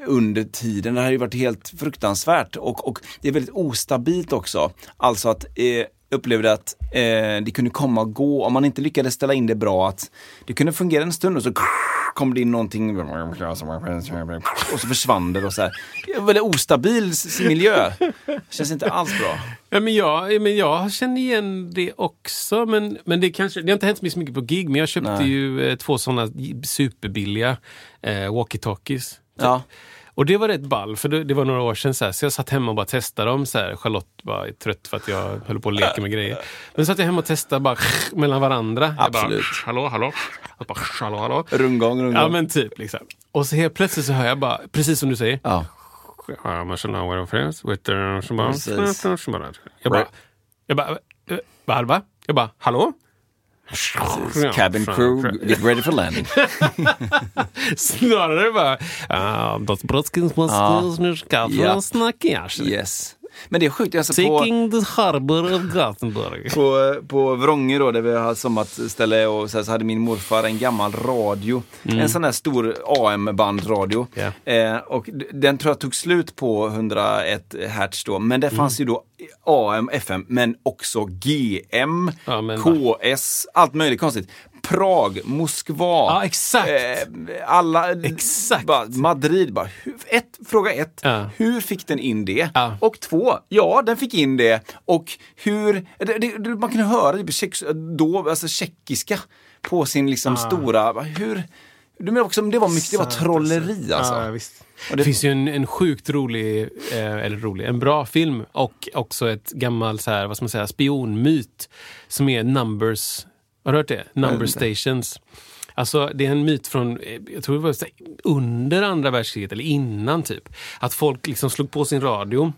under tiden. Det hade ju varit helt fruktansvärt och, och det är väldigt ostabilt också. Alltså att eh, upplevde att eh, det kunde komma och gå, om man inte lyckades ställa in det bra, att det kunde fungera en stund och så kom det in någonting och så försvann det och så här. Det är en väldigt ostabil miljö. Känns inte alls bra. Ja, men jag, men jag känner igen det också. Men, men det, kanske, det har inte hänt så mycket på gig, men jag köpte Nej. ju eh, två sådana superbilliga eh, walkie-talkies. Ja. Och det var rätt ball, för det, det var några år sedan. Så, här, så jag satt hemma och bara testade dem. Så här. Charlotte var trött för att jag höll på att leka med grejer. Men så satt jag hemma och testade bara mellan varandra. Jag Absolut. Bara, hallå, hallå. Jag bara, hallå, hallå. Rundgång, rundgång. Ja, men typ. Liksom. Och så helt plötsligt så hör jag bara, precis som du säger. Ja. I'm a Chanel friends with the Precis. Jag bara, jag bara, eh, vad va? Jag bara, hallå? Cabin crew, get ready for landing. Snarare bara, ah, das Brodskins måste nu Ja. få snacka. Yes. Men det är sjukt, alltså på, Taking the harbor of Gothenburg. på, på Vrånge då, där vi har sommarställe och så, här, så hade min morfar en gammal radio. En sån där stor AM-bandradio. Ja. Eh, och den tror jag tog slut på 101 hertz då, men det fanns ju då AM, FM, men också GM, Ja, men KS, allt möjligt konstigt. Prag, Moskva, Ja, exakt. eh, alla, Exakt. Bara, Madrid, bara, ett, fråga ett, Ja. hur fick den in det? Ja. Och två, ja den fick in det. Och hur, det, det, det- man kan höra typ tjeck, då, alltså tjeckiska på sin liksom stora, bara, hur, du menar också, det var mycket, det var trolleri alltså. Ja, visst. Det det- finns ju en, en sjukt rolig, eh, eller rolig, en bra film och också ett gammalt så här, vad ska man säga, spionmyt som är Numbers, har du hört det? Number. Stations. Alltså det är en myt från, jag tror det var under andra världskriget eller innan typ. Att folk liksom slog på sin radio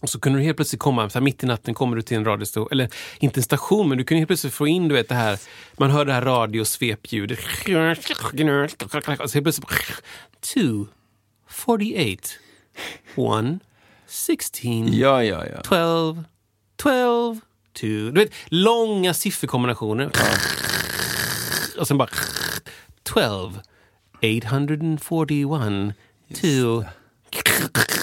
och så kunde du helt plötsligt komma, så här, mitt i natten kommer du till en radiostation, eller inte en station, men du kunde helt plötsligt få in du vet det här, man hör det här radiosvepljudet. Och så helt plötsligt, 2, 48, 1, 16, Ja, ja, ja. 12, 12, 2. Du vet, långa sifferkombinationer. Och sen bara 12, 841, 2.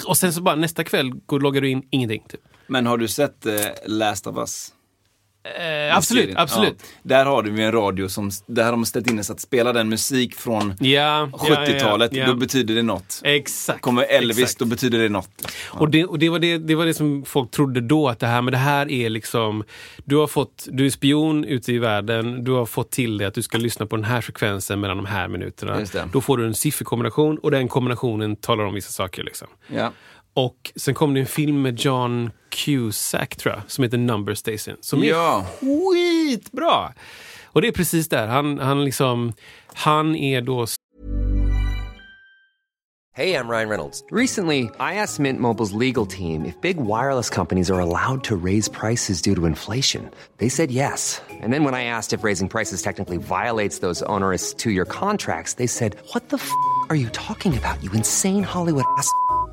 Och sen så bara nästa kväll går, loggar du in ingenting. Typ. Men har du sett eh, Last of Us? Eh, absolut, absolut. Ja. Där har du ju en radio som, där har de ställt in så att spela den musik från Ja, 70-talet, ja, ja, då ja. betyder det något. Exakt. Kommer Elvis, exakt. då betyder det något. Och, det, och det, var det, det var det som folk trodde då, att det här, men det här är liksom, du har fått, du är spion ute i världen, du har fått till det att du ska lyssna på den här frekvensen mellan de här minuterna. Då får du en sifferkombination och den kombinationen talar om vissa saker. Liksom. Ja. Och sen kom det en film med John Cusack, tror jag, som heter Number Station. Som Ja. är skitbra! Och det är precis där, han, han, liksom, han är då Hey, I'm Ryan Reynolds. Recently, I asked Mint Mobile's legal team if big wireless companies are allowed to raise prices due to inflation. They said yes. And then when I asked if raising prices technically violates those onerous two year contracts, they said, What the f are you talking about, you insane Hollywood ass?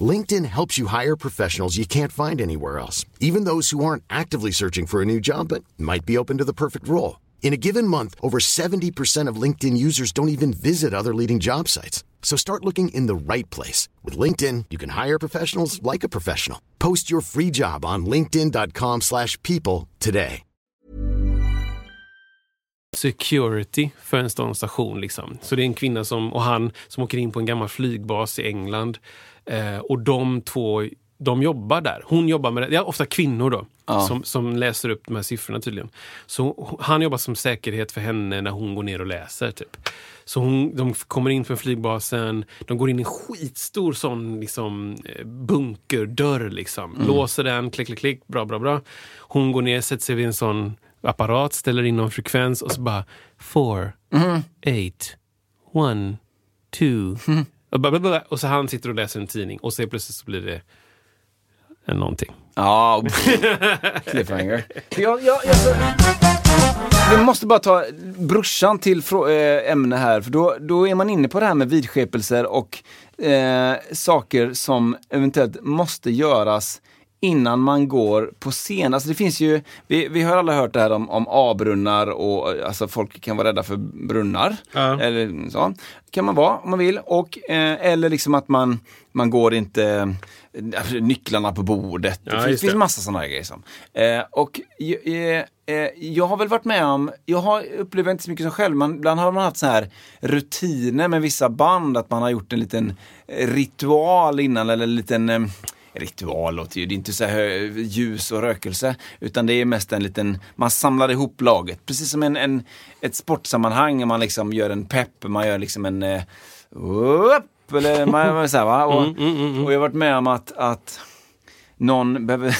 LinkedIn helps you hire professionals you can't find anywhere else, even those who aren't actively searching for a new job but might be open to the perfect role. In a given month, over 70% of LinkedIn users don't even visit other leading job sites. So start looking in the right place. With LinkedIn, you can hire professionals like a professional. Post your free job on linkedin.com/people slash people today. security för en station. Liksom. Så det är en kvinna som, och han som åker in på en gammal flygbas i England. Eh, och de två de jobbar där. Hon jobbar med det. Det är ofta kvinnor då. Som, som läser upp de här siffrorna tydligen. Så han jobbar som säkerhet för henne när hon går ner och läser. Typ. Så hon, de kommer in från flygbasen, de går in i en skitstor sån liksom, eh, bunkerdörr. Liksom. Låser den, klick, klick, klick, bra, bra, bra. Hon går ner, sätter sig vid en sån apparat, ställer in någon frekvens och så bara four, eight, one, two. Och, så han sitter och läser en tidning och så plötsligt så blir det en någonting. Ja, cliffhanger. Jag, jag, jag, vi måste bara ta brorsan till äh, ämne här, för då, då är man inne på det här med vidskepelser och eh, saker som eventuellt måste göras innan man går på scen. Alltså det finns ju, vi, vi har alla hört det här om, om A-brunnar och alltså folk kan vara rädda för brunnar. Ja. Eller så. kan man vara om man vill. Och, eh, eller liksom att man, man går inte eh, nycklarna på bordet. Ja, det finns, det. massa sådana grejer. Som. Eh, och eh, eh, jag har väl varit med om, jag har, upplever inte så mycket som själv, men ibland har man haft så här rutiner med vissa band, att man har gjort en liten ritual innan eller en liten eh, Ritual låter ju, det är inte så här hö- ljus och rökelse, utan det är mest en liten, man samlar ihop laget. Precis som en, en, ett sportsammanhang, man liksom gör en pepp, man gör liksom en eh, upp, eller man, man, så här, va? Och, och jag har varit med om att, att någon behöver,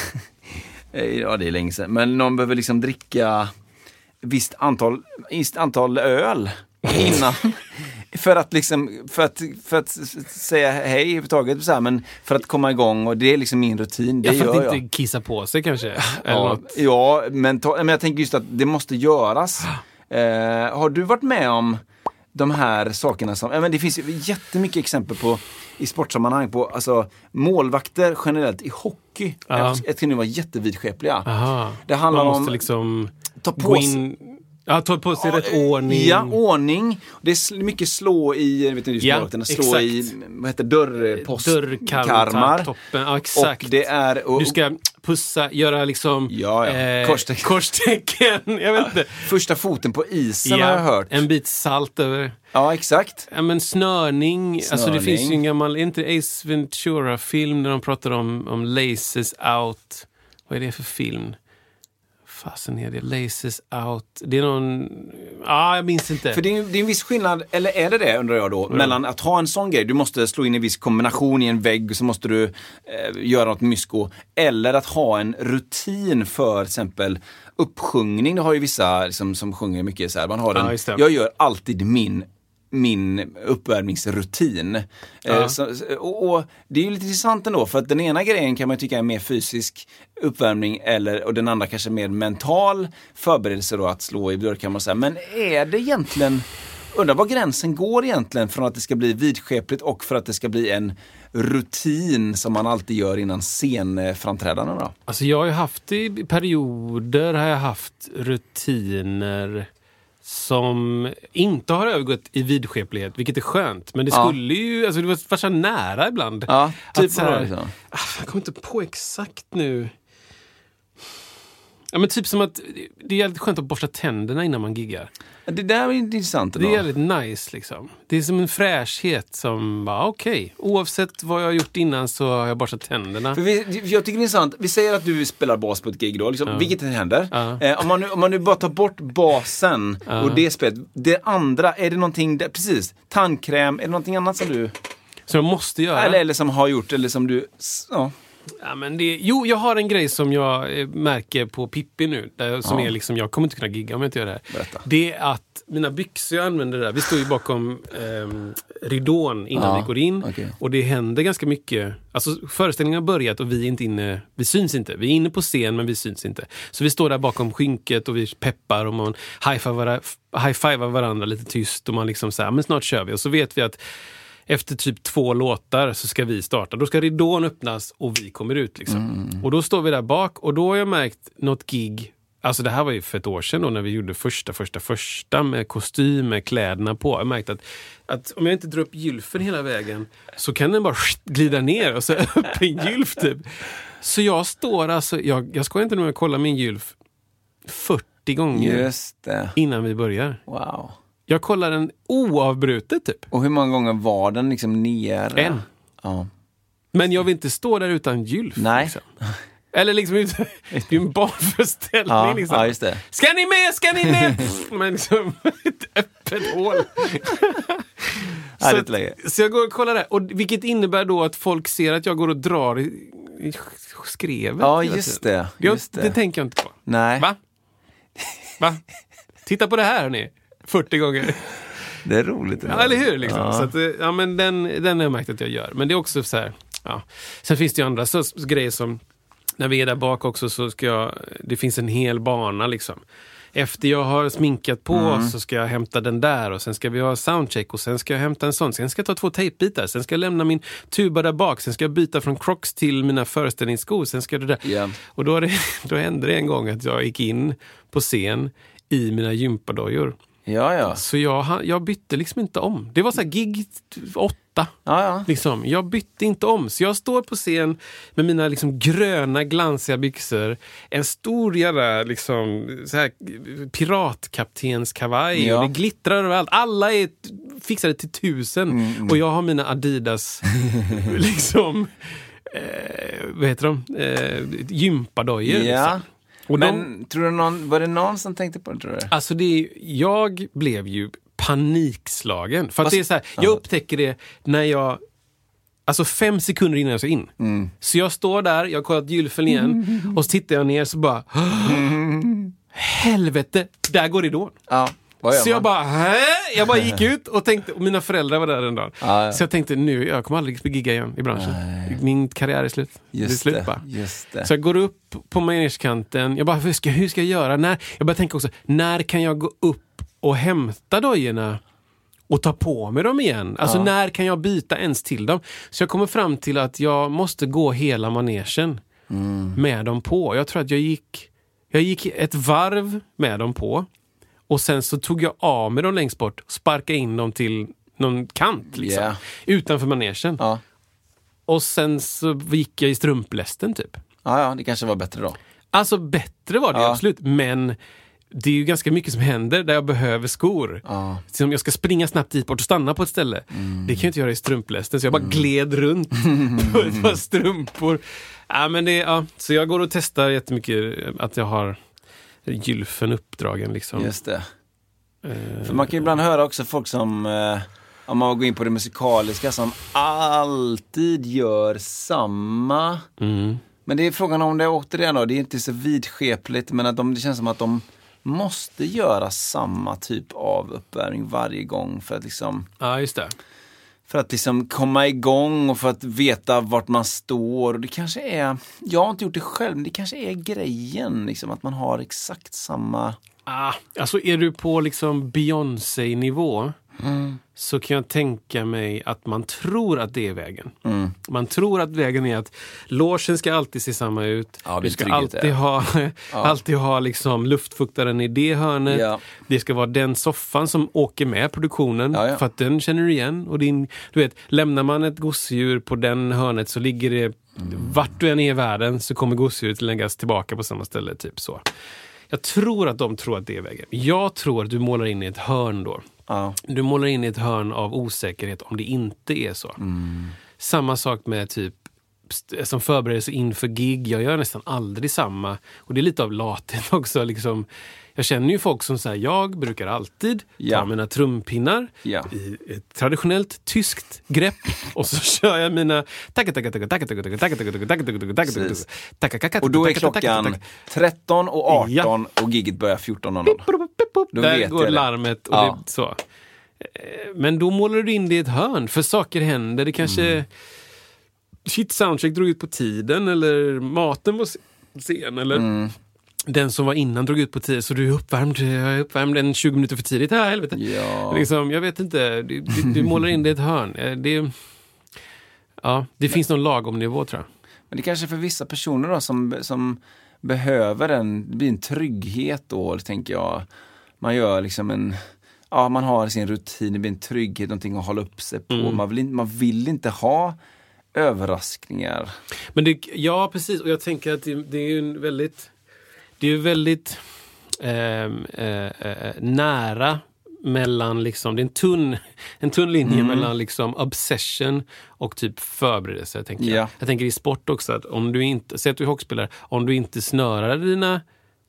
ja det är länge sedan, men någon behöver liksom dricka visst antal, visst antal öl innan. För att liksom, för att, för att säga hej överhuvudtaget, så här, men för att komma igång och det är liksom min rutin, det Ja, för gör att jag. inte kissa på sig kanske. Ja, ja men, ta, men jag tänker just att det måste göras. Eh, har du varit med om de här sakerna som, ja, men det finns jättemycket exempel på i sportsammanhang på alltså, målvakter generellt i hockey. Ja. Jag, jag kan nu vara jättevidskepliga. Aha. Det handlar Man måste om liksom ta på gå in... Ja, ta på sig rätt Ja, ordning. Ja, ordning. Det är mycket slå i, vet inte, Ja, ja, slå exakt. i, vad heter dörrpost, Dörrkarmar. Toppen. Ja, exakt. Och det är... Och, Du ska pussa, göra liksom Ja, ja. Korstecken. korstecken. Jag vet inte. Första foten på isen har jag hört. En bit salt över. Ja, exakt. Ja, men snörning. Alltså det Snörning. finns ju en gammal, inte Ace Ventura-film där de pratar om, om laces out. Vad är det för film? Fasen är det? Laces out. Det är någon... Ja, jag minns inte. För det är, det är en viss skillnad, eller är det det undrar jag då, mellan att ha en sån grej, du måste slå in en viss kombination i en vägg och så måste du eh, göra något mysko. Eller att ha en rutin för till exempel uppsjungning. Det har ju vissa liksom, som sjunger mycket så här. Man har Ja, en, just det. jag gör alltid min min uppvärmningsrutin. Ja. Eh, så, och, och Det är ju lite intressant ändå för att den ena grejen kan man tycka är mer fysisk uppvärmning eller, och den andra kanske mer mental förberedelse då att slå i dörrkammaren. så här. Men är det egentligen undrar var gränsen går egentligen från att det ska bli vidskepligt och för att det ska bli en rutin som man alltid gör innan scenframträdanden då? Alltså jag har ju haft i perioder har jag haft rutiner som inte har övergått i vidskeplighet, vilket är skönt. Men det Ja. skulle ju, alltså det var så nära ibland. Ja, typ så här- liksom? Ah, Jag kommer inte på exakt nu. Ja men typ som att det är jävligt skönt att borsta tänderna innan man giggar. Det där är intressant Det ändå. är jävligt nice liksom. Det är som en fräschhet som bara okej, oavsett vad jag har gjort innan så har jag borstat tänderna. För vi, jag tycker det är intressant, vi säger att du spelar bas på ett gig då, liksom, vilket händer. Ja. Eh, om, man nu, om man nu bara tar bort basen och det spelet, det andra, är det någonting, där, precis, tandkräm, är det någonting annat som du, Så jag måste göra. eller, eller som har gjort, eller som du, ja. Ja, men det, jo, jag har en grej som jag eh, märker på Pippi nu. Där, som Ja. är liksom, jag kommer inte kunna gigga om jag inte gör det här. Berätta. Det är att mina byxor jag använder där. Vi står ju bakom ehm, ridån innan Ja, vi går in. okej. Och det händer ganska mycket. Alltså föreställningen har börjat och vi är inte inne. Vi syns inte. Vi är inne på scen men vi syns inte. Så vi står där bakom skynket och vi peppar och man high-fivar high-fivar varandra lite tyst. Och man liksom säger, men snart kör vi. Och så vet vi att efter typ två låtar så ska vi starta. Då ska ridån öppnas och vi kommer ut. Liksom. Och då står vi där bak och då har jag märkt något gig Alltså det här var ju för ett år sedan då när vi gjorde första, första, första med kostym, med kläderna på. Jag har märkt att, att om jag inte drar upp gylfen hela vägen så kan den bara glida ner och så upp en gylf typ. Så jag står alltså, jag, jag skojar inte nu, jag kollar min gylf 40 gånger innan vi börjar. Wow. Jag kollar den oavbrutet typ. Och hur många gånger var den liksom nere? En. Ja. Men jag vill inte stå där utan gylf. Nej. Liksom. Eller liksom, det är ju en barnföreställning. Ja, liksom. ja, just det. Ska ni med? Ska ni med? Men liksom, ett öppet hål. Så, att- så jag går och kollar där. Och vilket innebär då att folk ser att jag går och drar i, i skrevet. Ja, just det, just det. det tänker jag inte på. Nej, Va? Va? Titta på det här hörni. 40 gånger. det är roligt. Ja, eller hur? Liksom. Ja. Så att, eh, ja, men den, den har jag märkt att jag gör. Men det är också så här, ja. Sen finns det ju andra så, grejer som, när vi är där bak också så ska jag, det finns en hel bana liksom. Efter jag har sminkat på Mm. så ska jag hämta den där och sen ska vi ha soundcheck och sen ska jag hämta en sån. Sen ska jag ta två tejpbitar, sen ska jag lämna min tuba där bak, sen ska jag byta från crocs till mina föreställningsskor, sen ska det där. Ja. Och då, det, då hände det en gång att jag gick in på scen i mina gympadojor. Ja, ja. Så jag, jag bytte liksom inte om. Det var så här gig åtta. ja, ja. Liksom. Jag bytte inte om. Så jag står på scen med mina liksom gröna glansiga byxor. En stor jävla liksom, så här, piratkaptenskavaj. Ja. Och det glittrar överallt. Alla är fixade till tusen. Mm, Och jag har mina Adidas liksom, eh, vad heter de? Eh, gympadojor. ja. Liksom. Och de, Men tror du någon, var det någon som tänkte på det, tror du? Alltså det är, jag blev ju panikslagen. För att Fast- det är så här, jag upptäcker det när jag Alltså fem sekunder innan jag ska in. Mm. Så jag står där, jag har kollat gylfen igen och så tittar jag ner så bara Helvete, där går ridån. Ja, Så jag bara, Hä? Jag bara gick ut och tänkte, och mina föräldrar var där en dag. Ja, ja. Så jag tänkte, nu, jag kommer aldrig gigga igen i branschen. Min karriär är slut. det är Just slut det, bara. just. Så jag går upp på manegekanten. Jag bara, hur ska, hur ska jag göra? När, jag börjar tänka också, när kan jag gå upp och hämta dojorna och ta på mig dem igen? Alltså när kan jag byta ens till dem? Så jag kommer fram till att jag måste gå hela manegen med dem på. Jag tror att jag gick, jag gick ett varv med dem på. Och sen så tog jag av mig dem längst bort och sparkade in dem till någon kant liksom, Yeah. utanför manegen. Ja. Och sen så gick jag i strumplästen typ. Ja, ja, det kanske var bättre då. Alltså bättre var det Ja. absolut, men det är ju ganska mycket som händer där jag behöver skor. Ja. Så om jag ska springa snabbt dit bort och stanna på ett ställe. Det kan jag inte göra i strumplästen, så jag bara gled runt på ett par strumpor. Ja, men det, ja. Så jag går och testar jättemycket att jag har gylfen uppdragen. Liksom. Just det. Eh, För man kan ju ibland höra också folk som, eh, om man går in på det musikaliska, som alltid gör samma. mm. Men det är frågan om det återigen då, det är inte så vidskepligt, men att de, det känns som att de måste göra samma typ av uppvärmning varje gång för att liksom Ja, just det för att liksom komma igång och för att veta vart man står. Och det kanske är, jag har inte gjort det själv, men det kanske är grejen, liksom, att man har exakt samma. Ah, alltså är du på liksom Beyoncé-nivå så kan jag tänka mig att man tror att det är vägen. Man tror att vägen är att logen ska alltid se samma ut. Ja, du ska alltid är. ha, alltid ha liksom luftfuktaren i det hörnet. Ja. Det ska vara den soffan som åker med produktionen. Ja, ja. För att den känner du igen. Och din, du vet, lämnar man ett gosedjur på den hörnet så ligger det vart du än är i världen så kommer gosedjuret läggas tillbaka på samma ställe. Typ så. Jag tror att de tror att det är vägen. Jag tror att du målar in i ett hörn då. Ja. Du målar in i ett hörn av osäkerhet om det inte är så. Mm. Samma sak med typ som förberedelse inför gig. Jag gör nästan aldrig samma. Och det är lite av latet också. Liksom. Jag känner ju folk som säger jag brukar alltid yeah. ta mina trumpinnar yeah. i ett traditionellt tyskt grepp och så kör jag mina... Och då är klockan 13 och 18 och giget börjar 14.00. Då Där går larmet och Ja. det, så. Eh, Men då målar du in det i ett hörn, för saker händer. Det kanske... Mm. Shit, soundcheck drog ut på tiden eller maten var sen eller Mm. den som var innan drog ut på tiden så du är uppvärmd, jag är uppvärmd en 20 minuter för tidigt. Ja, helvete. Ja. Liksom, jag vet inte, du, du, du målar in det i ett hörn. Eh, Det, ja, det finns någon lagom nivå tror jag. Men det kanske är för vissa personer då som, som behöver en, det blir en trygghet då, tänker jag. Man gör liksom en, ja man har sin rutin, det blir en trygghet, någonting att hålla upp sig på. Mm. Man, vill inte, man vill inte ha överraskningar. Men det, ja, precis. Och jag tänker att det, det är ju en väldigt, det är ju väldigt ehm, eh, eh, nära mellan, liksom, det är en tunn, en tunn linje mellan liksom obsession och typ förberedelse. Tänker jag. Ja. jag tänker i sport också, att om du inte, säg att du är hockeyspelare, om du inte snörar dina,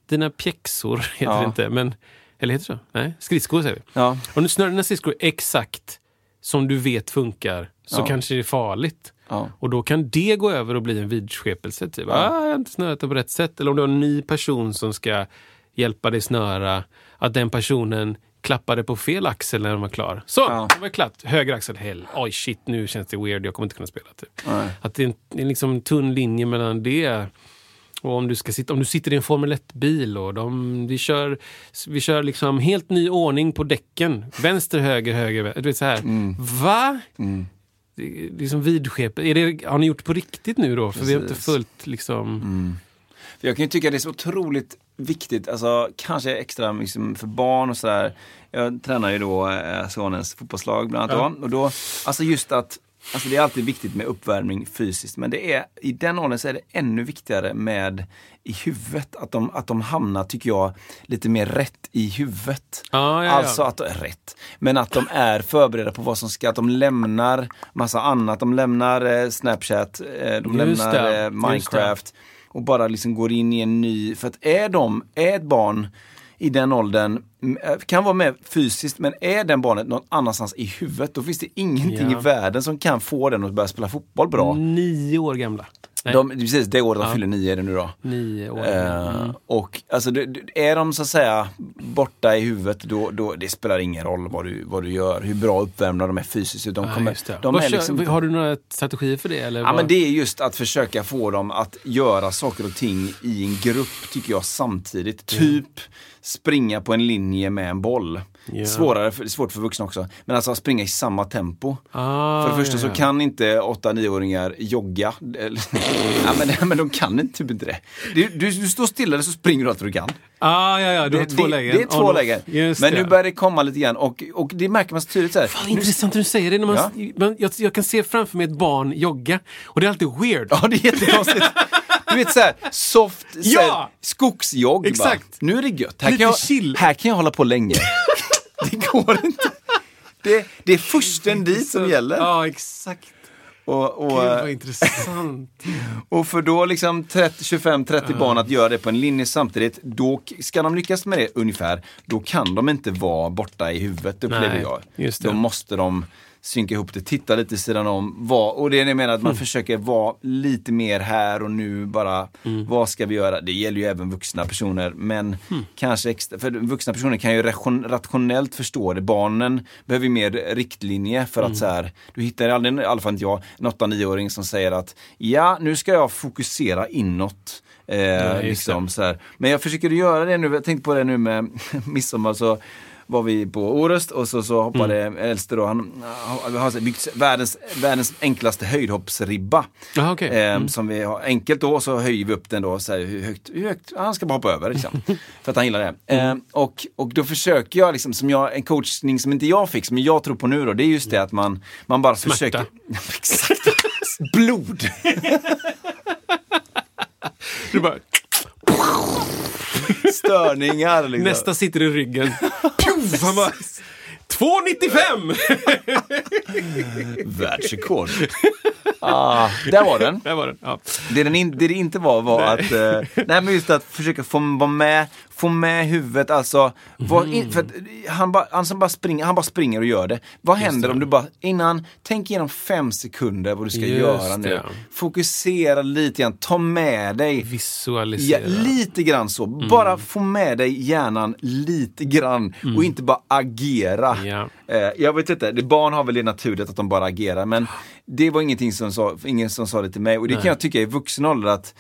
dina pjäxor, heter Ja. det inte, men, eller heter det så? Nej, skridskor säger vi. Ja. Om du snörar dina skridskor exakt som du vet funkar, så Ja. kanske det är farligt. Ja. Och då kan det gå över och bli en vidskepelse. Typ. Ah, jag har inte snörat det på rätt sätt. Eller om du har en ny person som ska hjälpa dig snöra. Att den personen klappade på fel axel när den var klar. Så, Ja. det var klart. Höger axel, hell. Oj shit, nu känns det weird. Jag kommer inte kunna spela. Typ. Nej. Att det är en, det är liksom en tunn linje mellan det och om du, ska sitta, om du sitter i en Formel 1-bil och de, vi kör, vi kör liksom helt ny ordning på däcken. Vänster, höger, höger. Du vet så här. Mm. Va? Det är liksom vidskepelse. Är det, har ni gjort på riktigt nu då? För vi har inte Precis. följt liksom... För Jag kan ju tycka det är så otroligt viktigt, alltså kanske extra liksom för barn och sådär. Jag tränar ju då eh, sonens fotbollslag bland annat då. Och då, alltså just att, alltså det är alltid viktigt med uppvärmning fysiskt, men det är, i den åldern så är det ännu viktigare med i huvudet, att de, att de hamnar, tycker jag, lite mer rätt i huvudet. Ja, ja, ja. Alltså att, rätt, men att de är förberedda på vad som ska, att de lämnar massa annat, de lämnar eh, Snapchat, eh, de Just lämnar det, eh, Minecraft och bara liksom går in i en ny, för att är de, är ett barn i den åldern, eh, kan vara med fysiskt, men är den barnet någon annanstans i huvudet, då finns det ingenting Ja. i världen som kan få den att börja spela fotboll bra. Nio år gamla. De, precis, det året de Ja. fyller nio är det nu då. nio år. Eh, Mm. Och alltså, är de så att säga borta i huvudet, då, då det spelar ingen roll vad du, vad du gör, hur bra uppvärmda de är fysiskt. De Ja, kommer, det. de är liksom, Har du några strategier för det? Eller Ja vad? men det är just att försöka få dem att göra saker och ting i en grupp tycker jag samtidigt. Typ springa på en linje med en boll. Ja. Svårare, för, svårt för vuxna också. Men alltså att springa i samma tempo. Ah, för det första ja, så kan inte 8-9-åringar jogga. Ja, men, men de kan inte, typ inte det. Du, du, du står stilla så springer du allt du kan. Ah, ja, ja, du har det, två det, lägen. Det är två On-off. lägen. Men nu börjar det komma lite grann och, och det märker man så tydligt så här. Fan, intressant hur du säger det. När man, Ja. man, jag, jag kan se framför mig ett barn jogga och det är alltid weird. Ja, det är jättekonstigt. Du vet såhär, soft, så här, Ja! skogsjogg. Exakt. Nu är det gött. Här Lite kan, jag, chill. här kan jag hålla på länge. det går inte. Det, det är försten dit som gäller. Ja, exakt. Och, och, Gud vad intressant. och för då liksom 30, 25-30 barn att göra det på en linje samtidigt, då ska de lyckas med det ungefär, då kan de inte vara borta i huvudet upplever Nej, jag. Då måste de synka ihop det, titta lite sidan om, vad, och det är det jag menar att man Mm. försöker vara lite mer här och nu bara, Mm. vad ska vi göra? Det gäller ju även vuxna personer, men Mm. kanske extra, för vuxna personer kan ju ration, rationellt förstå det. Barnen behöver ju mer riktlinje för Mm. att så här, du hittar aldrig, i alla fall inte jag, en 8-9-åring som säger att ja, nu ska jag fokusera inåt. Eh, just liksom, så här. Men jag försöker göra det nu, jag tänkte på det nu med midsommar. Så var vi på Orust och så, så hoppade Mm. äldste då, han har, byggt världens, världens enklaste höjdhoppsribba. Jaha, okej. Eh, Mm. Som vi har enkelt då, så höjer vi upp den då så här, hur, högt, hur högt, han ska bara hoppa över liksom. för att han gillar det. Mm. Eh, och, och då försöker jag, liksom, som jag, en coachning som inte jag fick, som jag tror på nu då, det är just det att man, man bara Smärta. försöker... Exakt. Blod! Du bara, Störningar liksom. nästa sitter i ryggen. Pjuff, han bara, 2,95! Världsrekord. ah, där var den. Där var den. Ja. Det, den in, det det inte var var att, eh, nej men just att försöka få vara med, få med huvudet, alltså, var in, för att han, bara, han, bara springer, han bara springer och gör det. Vad händer det. om du bara, innan, tänk igenom fem sekunder vad du ska Just göra nu. det. Fokusera lite grann, ta med dig Ja, Visualisera. lite grann så. Bara få med dig hjärnan lite grann och inte bara agera. Ja. Eh, jag vet inte, det, barn har väl det naturligt att de bara agerar men det var ingenting som sa, ingen som sa det till mig och det kan jag tycka i vuxen ålder att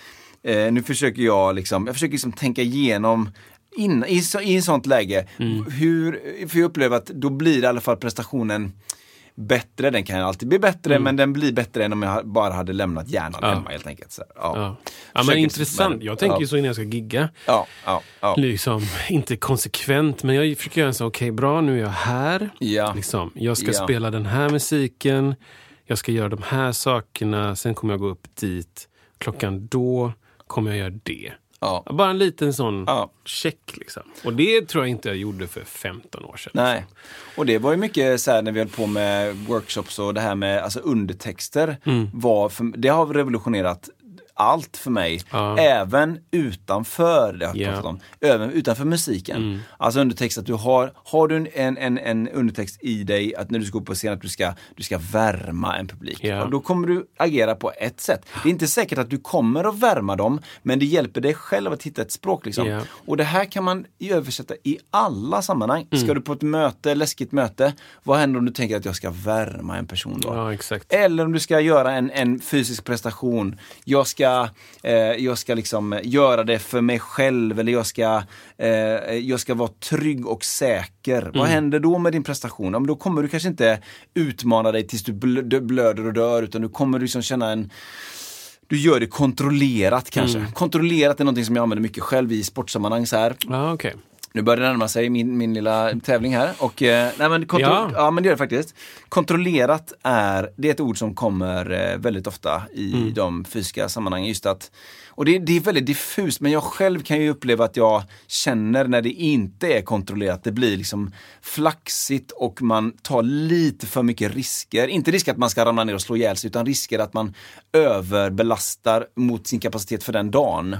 eh, nu försöker jag liksom, jag försöker liksom tänka igenom in, i, så, i ett sånt läge, hur, för jag upplever att då blir i alla fall prestationen bättre, den kan alltid bli bättre men den blir bättre än om jag bara hade lämnat hjärnan hemma helt enkelt. Så, ja. Ja, ja men Försöker- intressant. Jag tänker ja. ju så innan jag ska gigga. Ja, ja, ja. Liksom, inte konsekvent, men jag försöker göra så, okej bra, nu är jag här. Ja. Liksom, jag ska Ja. spela den här musiken, jag ska göra de här sakerna, sen kommer jag gå upp dit. Klockan då kommer jag göra det. Ja. Bara en liten sån Ja. check. Liksom. Och det tror jag inte jag gjorde för 15 år sedan. Nej. Och det var ju mycket så här när vi höll på med workshops och det här med alltså undertexter. Mm. Var för, det har revolutionerat allt för mig. Ja. Även utanför, det har jag Ja. pratat om, även utanför musiken. Mm. Alltså undertext att du har, har du en, en, en undertext i dig att när du ska upp på scen att du ska, du ska värma en publik. Ja. Och då kommer du agera på ett sätt. Det är inte säkert att du kommer att värma dem, men det hjälper dig själv att hitta ett språk. Liksom. Ja. Och det här kan man översätta i alla sammanhang. Mm. Ska du på ett möte, läskigt möte, vad händer om du tänker att jag ska värma en person då? Ja. Eller om du ska göra en, en fysisk prestation. Jag ska, eh, jag ska liksom göra det för mig själv eller jag ska, eh, jag ska vara trygg och säker. Vad Mm. händer då med din prestation? Ja, men då kommer du kanske inte utmana dig tills du blöder och dör utan du kommer liksom känna en du gör det kontrollerat kanske. Mm. Kontrollerat är någonting som jag använder mycket själv i sportsammanhang. Så här. Ja, okej. Nu börjar det närma sig min, min lilla tävling här. Och, eh, nej, men Ja. ja. men det gör det faktiskt. Kontrollerat är, det är ett ord som kommer eh, väldigt ofta i Mm. de fysiska sammanhangen. Just att, och det, det är väldigt diffust, men jag själv kan ju uppleva att jag känner när det inte är kontrollerat. Det blir liksom flaxigt och man tar lite för mycket risker. Inte risk att man ska ramla ner och slå ihjäl sig, utan risker att man överbelastar mot sin kapacitet för den dagen.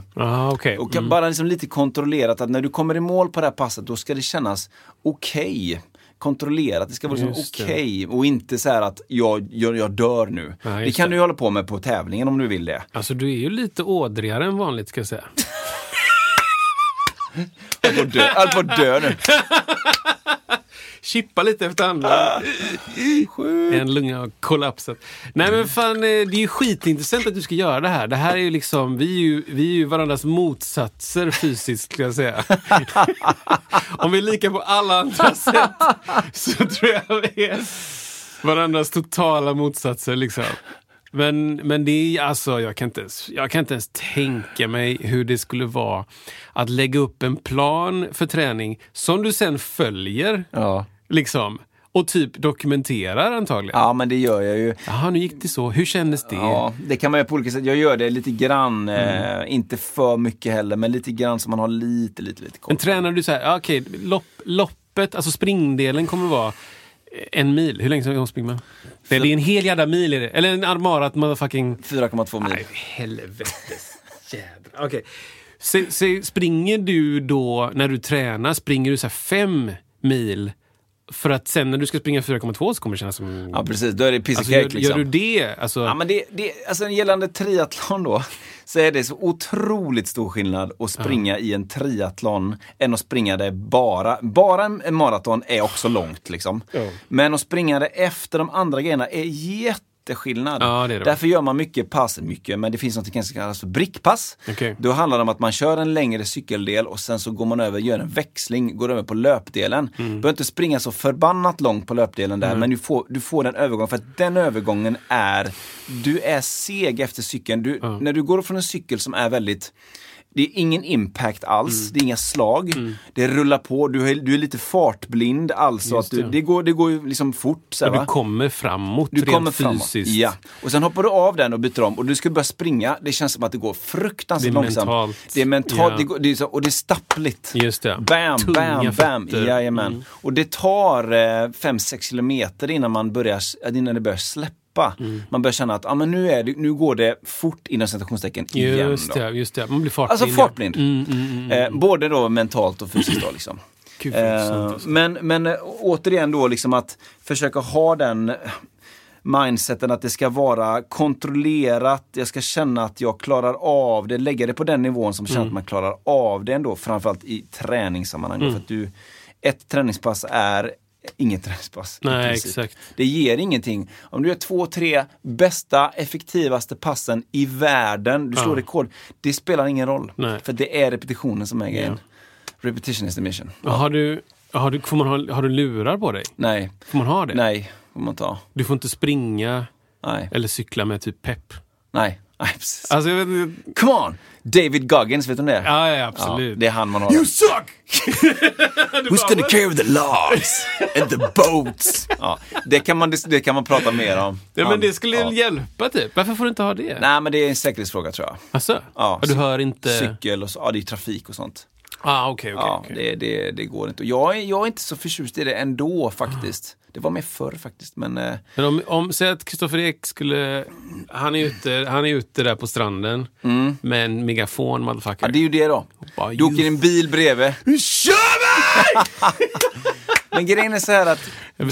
Okej. Och Mm. bara liksom lite kontrollerat att när du kommer i mål på det här passet då ska det kännas okej. Kontrollerat, det ska vara liksom okej och inte så här att jag, jag, jag dör nu. Ja, det kan det. du hålla på med på tävlingen om du vill det. Alltså, du är ju lite ådrigare än vanligt, ska jag säga. Jag får dö, dö nu. Chippa lite efter andra. En lunga har kollapsat. Nej men fan, eh, det är ju skitintressant att du ska göra det här. Det här är ju liksom, vi är ju, vi är ju varandras motsatser fysiskt, ska jag säga. Om vi är lika på alla andra sätt så tror jag vi är varandras totala motsatser liksom. Men, men det är alltså, jag kan, inte ens, jag kan inte ens tänka mig hur det skulle vara att lägga upp en plan för träning som du sen följer. Ja. Liksom. Och typ dokumenterar antagligen. ja, men det gör jag ju. Jaha, nu gick det så. Hur kändes det? Ja, det kan man göra på olika sätt. Jag gör det lite grann, Mm. eh, inte för mycket heller, men lite grann så man har lite, lite, lite koll. Men tränar du så här, okej, lopp, loppet, alltså springdelen kommer vara en mil. Hur länge ska springer man? Det är en hel jävla mil är det. Eller en armarat motherfucking... 4,2 mil. Nej, helvetes jädra. Okej. Så springer du då, när du tränar, springer du så fem mil för att sen när du ska springa 4,2 så kommer det kännas som... Ja, precis. Då är det piece alltså, gör, liksom. gör du det? Alltså, Ja, men det, det, alltså gällande triathlon då, så är det så otroligt stor skillnad att springa i en triathlon än att springa det bara, bara en maraton är också långt liksom. Men att springa det efter de andra grejerna är jätteskillnad. Ja, det det. Därför gör man mycket pass, mycket, men det finns något som kallas för brickpass. Okej. Då handlar det om att man kör en längre cykeldel och sen så går man över, gör en växling, går över på löpdelen. Mm. Du behöver inte springa så förbannat långt på löpdelen där, men du får, du får den övergången. För att den övergången är, du är seg efter cykeln. Du, När du går från en cykel som är väldigt det är ingen impact alls, Mm. det är inga slag. Det rullar på, du är, du är lite fartblind, alltså Just att du, det. det. går, det går ju liksom fort. Så här, du kommer framåt Du rent kommer framåt. fysiskt. Ja. Och sen hoppar du av den och byter om och du ska börja springa. Det känns som att det går fruktansvärt Det är långsamt. mentalt. Det är mentalt. Ja. Det, går, det är så, och det är stappligt. Just det. Bam, Tunga bam, bam. Jajamän. Mm. Och det tar 5-6 kilometer innan, man börjar, innan det börjar släppa. Mm. Man börjar känna att ah, men nu, är det, nu går det fort inom citationstecken igen. Just det, just det. Man blir fartblind. Alltså fartblind. Ja. Mm, mm, mm. Eh, både då mentalt och fysiskt. Då, liksom. Gud, Eh, alltså. men, men eh, återigen då liksom att försöka ha den eh, mindseten att det ska vara kontrollerat, jag ska känna att jag klarar av det, lägga det på den nivån som Mm. känner att man klarar av det ändå, framförallt i träningssammanhang. För att du, ett träningspass är inget träningspass. Nej, exakt. Det ger ingenting. Om du gör två, tre bästa, effektivaste passen i världen, du slår Ja. rekord, det spelar ingen roll. Nej. För det är repetitionen som är grejen. Repetition is the mission. Har, du, har, du, får man ha, har du lurar på dig? Nej, Får man ha det? nej, får man ha. Du får inte springa Nej, eller cykla med typ pepp? nej, nej precis. Alltså, jag vet. Come on! David Goggins, vet du det? Ja, ja, absolut. Ja, det är han man har. You suck! Who's gonna carry the logs and the boats? Ja, det, kan man, det kan man prata mer om. Ja, men det skulle ja. hjälpa typ. Varför får du inte ha det? Nej, men det är en säkerhetsfråga tror jag. Alltså? Ja, du hör inte... Cykel och så, ja det är trafik och sånt. Ah, okej, okej. Ja, okej. det, det, det går inte. Jag, är- jag är inte så förtjust i det ändå faktiskt. Det var mer förr faktiskt, men eh, Men om, om säg att Kristoffer Ek skulle... Han är, ute, han är ute där på stranden med en megafon, motherfucker. Mm. ja, det är ju det då. Bara, Du åker you- en bil bredvid. Kör mig! Men grejen är så här att...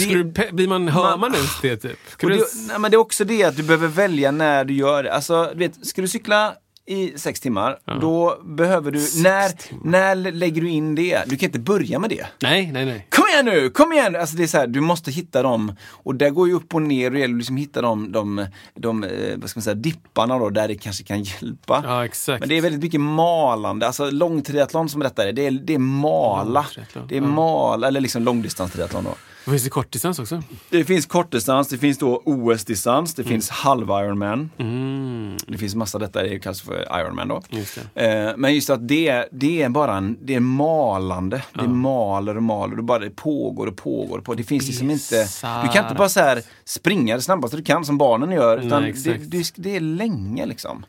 Skulle du, blir man, hör Man- ens det typ? Och du, det, nej, men det är också det att du behöver välja när du gör det. Alltså, du vet, ska du cykla i sex timmar, då behöver du... När, när lägger du in det? Du kan inte börja med det. nej, nej, nej. Kom igen nu, kom igen! Alltså det är så här, du måste hitta dem. Och där går ju upp och ner och det gäller att liksom hitta de, de, de eh, vad ska man säga, dipparna då, där det kanske kan hjälpa. Ja, exakt. Men det är väldigt mycket malande, alltså långtriathlon som detta är, det är, det är mala. Det är ja. mala, eller liksom långdistanstriathlon då. Det finns det kortdistans också? Det finns kortdistans, det finns då OS-distans, det finns halv Ironman. Mm. Det finns massa, detta det kallas för Ironman då. Just Eh, men just att det, det är bara en, det är malande. Det maler och maler och bara det pågår och pågår. Det finns liksom inte, du kan inte bara så här springa det snabbaste du kan som barnen gör. Utan Nej, det, det, det är länge liksom.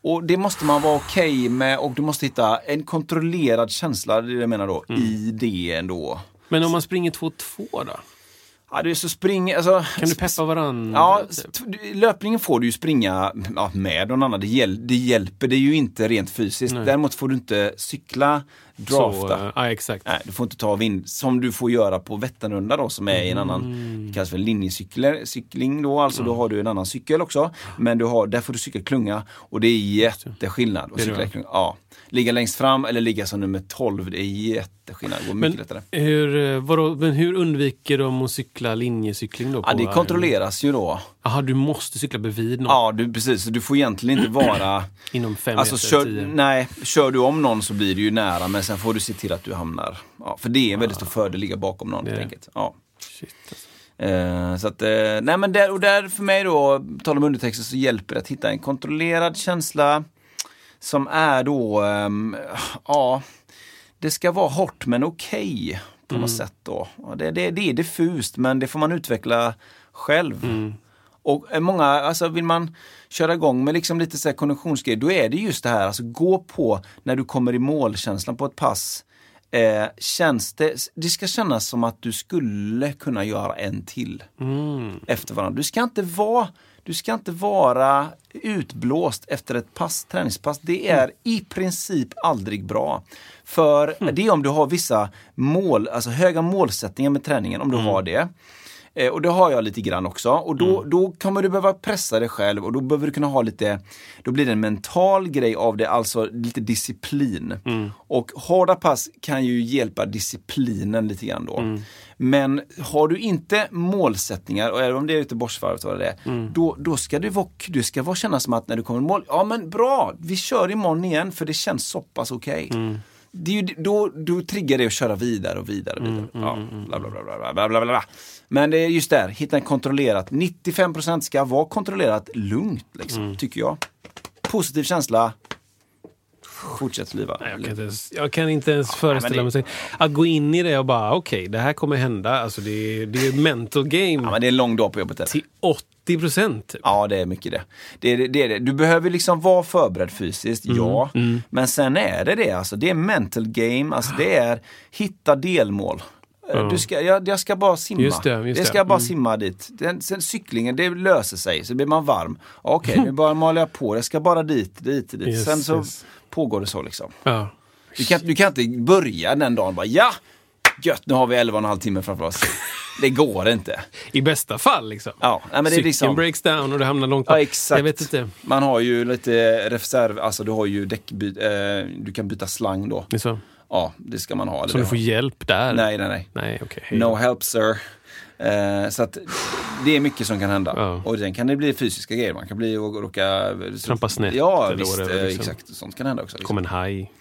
Och det måste man vara okej med och du måste hitta en kontrollerad känsla, det är det jag menar då, Mm. i det ändå. Men om man springer 2-2 då? Ja, du är så spring, alltså, Kan du peppa varandra? Ja, typ? löpningen får du ju springa ja, med någon annan. Det, hjäl det hjälper det ju inte rent fysiskt. Nej. Däremot får du inte cykla, drafta. Så, eh, ja, exakt. Nej, du får inte ta vind, som du får göra på Vätternrunda då som är i en annan, Mm. det kallas för linjecykling då, alltså då har du en annan cykel också. Men du har, där får du cykla klunga och det är jätteskillnad att Det det, cykla klunga. Ja. Ligga längst fram eller ligga som nummer 12, det är jätteskillnad. Det går mycket Men lättare. hur, eh, vadå, men hur undviker de att cykla linjecykling då? Ja, på det Iron? kontrolleras ju då. Jaha, du måste cykla bredvid någon Ja, du, precis. Du får egentligen inte vara inom fem Alltså meter, kör, tio. nej, kör du om någon så blir det ju nära men sen får du se till att du hamnar. Ja, för det är en väldigt stor fördel att ligga bakom någon helt enkelt. Ja. Shit, alltså. Eh, så att, eh, nej men där, och där för mig då, tal om undertexter, så hjälper det att hitta en kontrollerad känsla som är då, ehm, ja, det ska vara hårt men okej på något sätt då. Det, det, det är diffust men det får man utveckla själv. Och eh, många, alltså vill man köra igång med liksom lite så här konditionsgrejer, då är det just det här, alltså gå på när du kommer i målkänslan på ett pass. Eh, känns det, det ska kännas som att du skulle kunna göra en till efter varandra. Du ska inte vara du ska inte vara utblåst efter ett pass, träningspass. Det är i princip aldrig bra. För det är om du har vissa mål, alltså höga målsättningar med träningen, om du har det. Eh, och det har jag lite grann också. Och då, Mm. då kommer du behöva pressa dig själv och då behöver du kunna ha lite, då blir det en mental grej av det, alltså lite disciplin. Mm. Och hårda pass kan ju hjälpa disciplinen lite grann då. Mm. Men har du inte målsättningar, och även om det är Göteborgsvarvet det Mm. då, då ska det vara, du ska vara känna som att när du kommer i mål, ja men bra, vi kör imorgon igen för det känns så pass okej. Mm. Det är ju, då, då triggar det att köra vidare och vidare. Mm, vidare. ja, bla, bla, bla, bla, bla, bla, bla. Men det är just där, hitta en kontrollerat. 95% ska vara kontrollerat lugnt, liksom, Mm. tycker jag. Positiv känsla. Fortsätt liva. Jag kan inte ens, kan inte ens föreställa men mig sig. Att gå in i det och bara, okej, det här kommer hända. Alltså det, är, det är mental game Ja, men det är en lång dag på jobbet. Eller? till 80 procent. Typ. Ja, det är mycket det. det, är, det, är det. Du behöver liksom vara förberedd fysiskt, Mm, ja. Men sen är det det, alltså. Det är mental game, alltså det är hitta delmål. Du ska, jag, jag ska bara simma. Just det, just jag ska det. bara Mm. simma dit. Den, sen cyklingen, det löser sig, så blir man varm. Okej, nu bara maler jag på. Jag ska bara dit, dit, dit. Yes, sen så yes. Pågår det så liksom. Ja. Du kan, du kan inte börja den dagen bara, ja! Gött, nu har vi 11 och en halv timme framför oss. Det går inte. I bästa fall liksom. Ja, nej, men det är Cykeln liksom... breaks down och det hamnar långt Ja, bak. exakt. Jag vet inte. Man har ju lite reserv, alltså du har ju däckbyt, eh, du kan byta slang då. Det är så. Ja, det ska man ha. Så du får hjälp där? Nej, nej, nej. Nej, hej No help sir. Eh, så att det är mycket som kan hända. Ja. Och sen kan det bli fysiska grejer. Man kan bli och råka... Trampa snett Ja, visst. eh, liksom. Exakt, sånt kan hända också. Liksom. Kom en haj.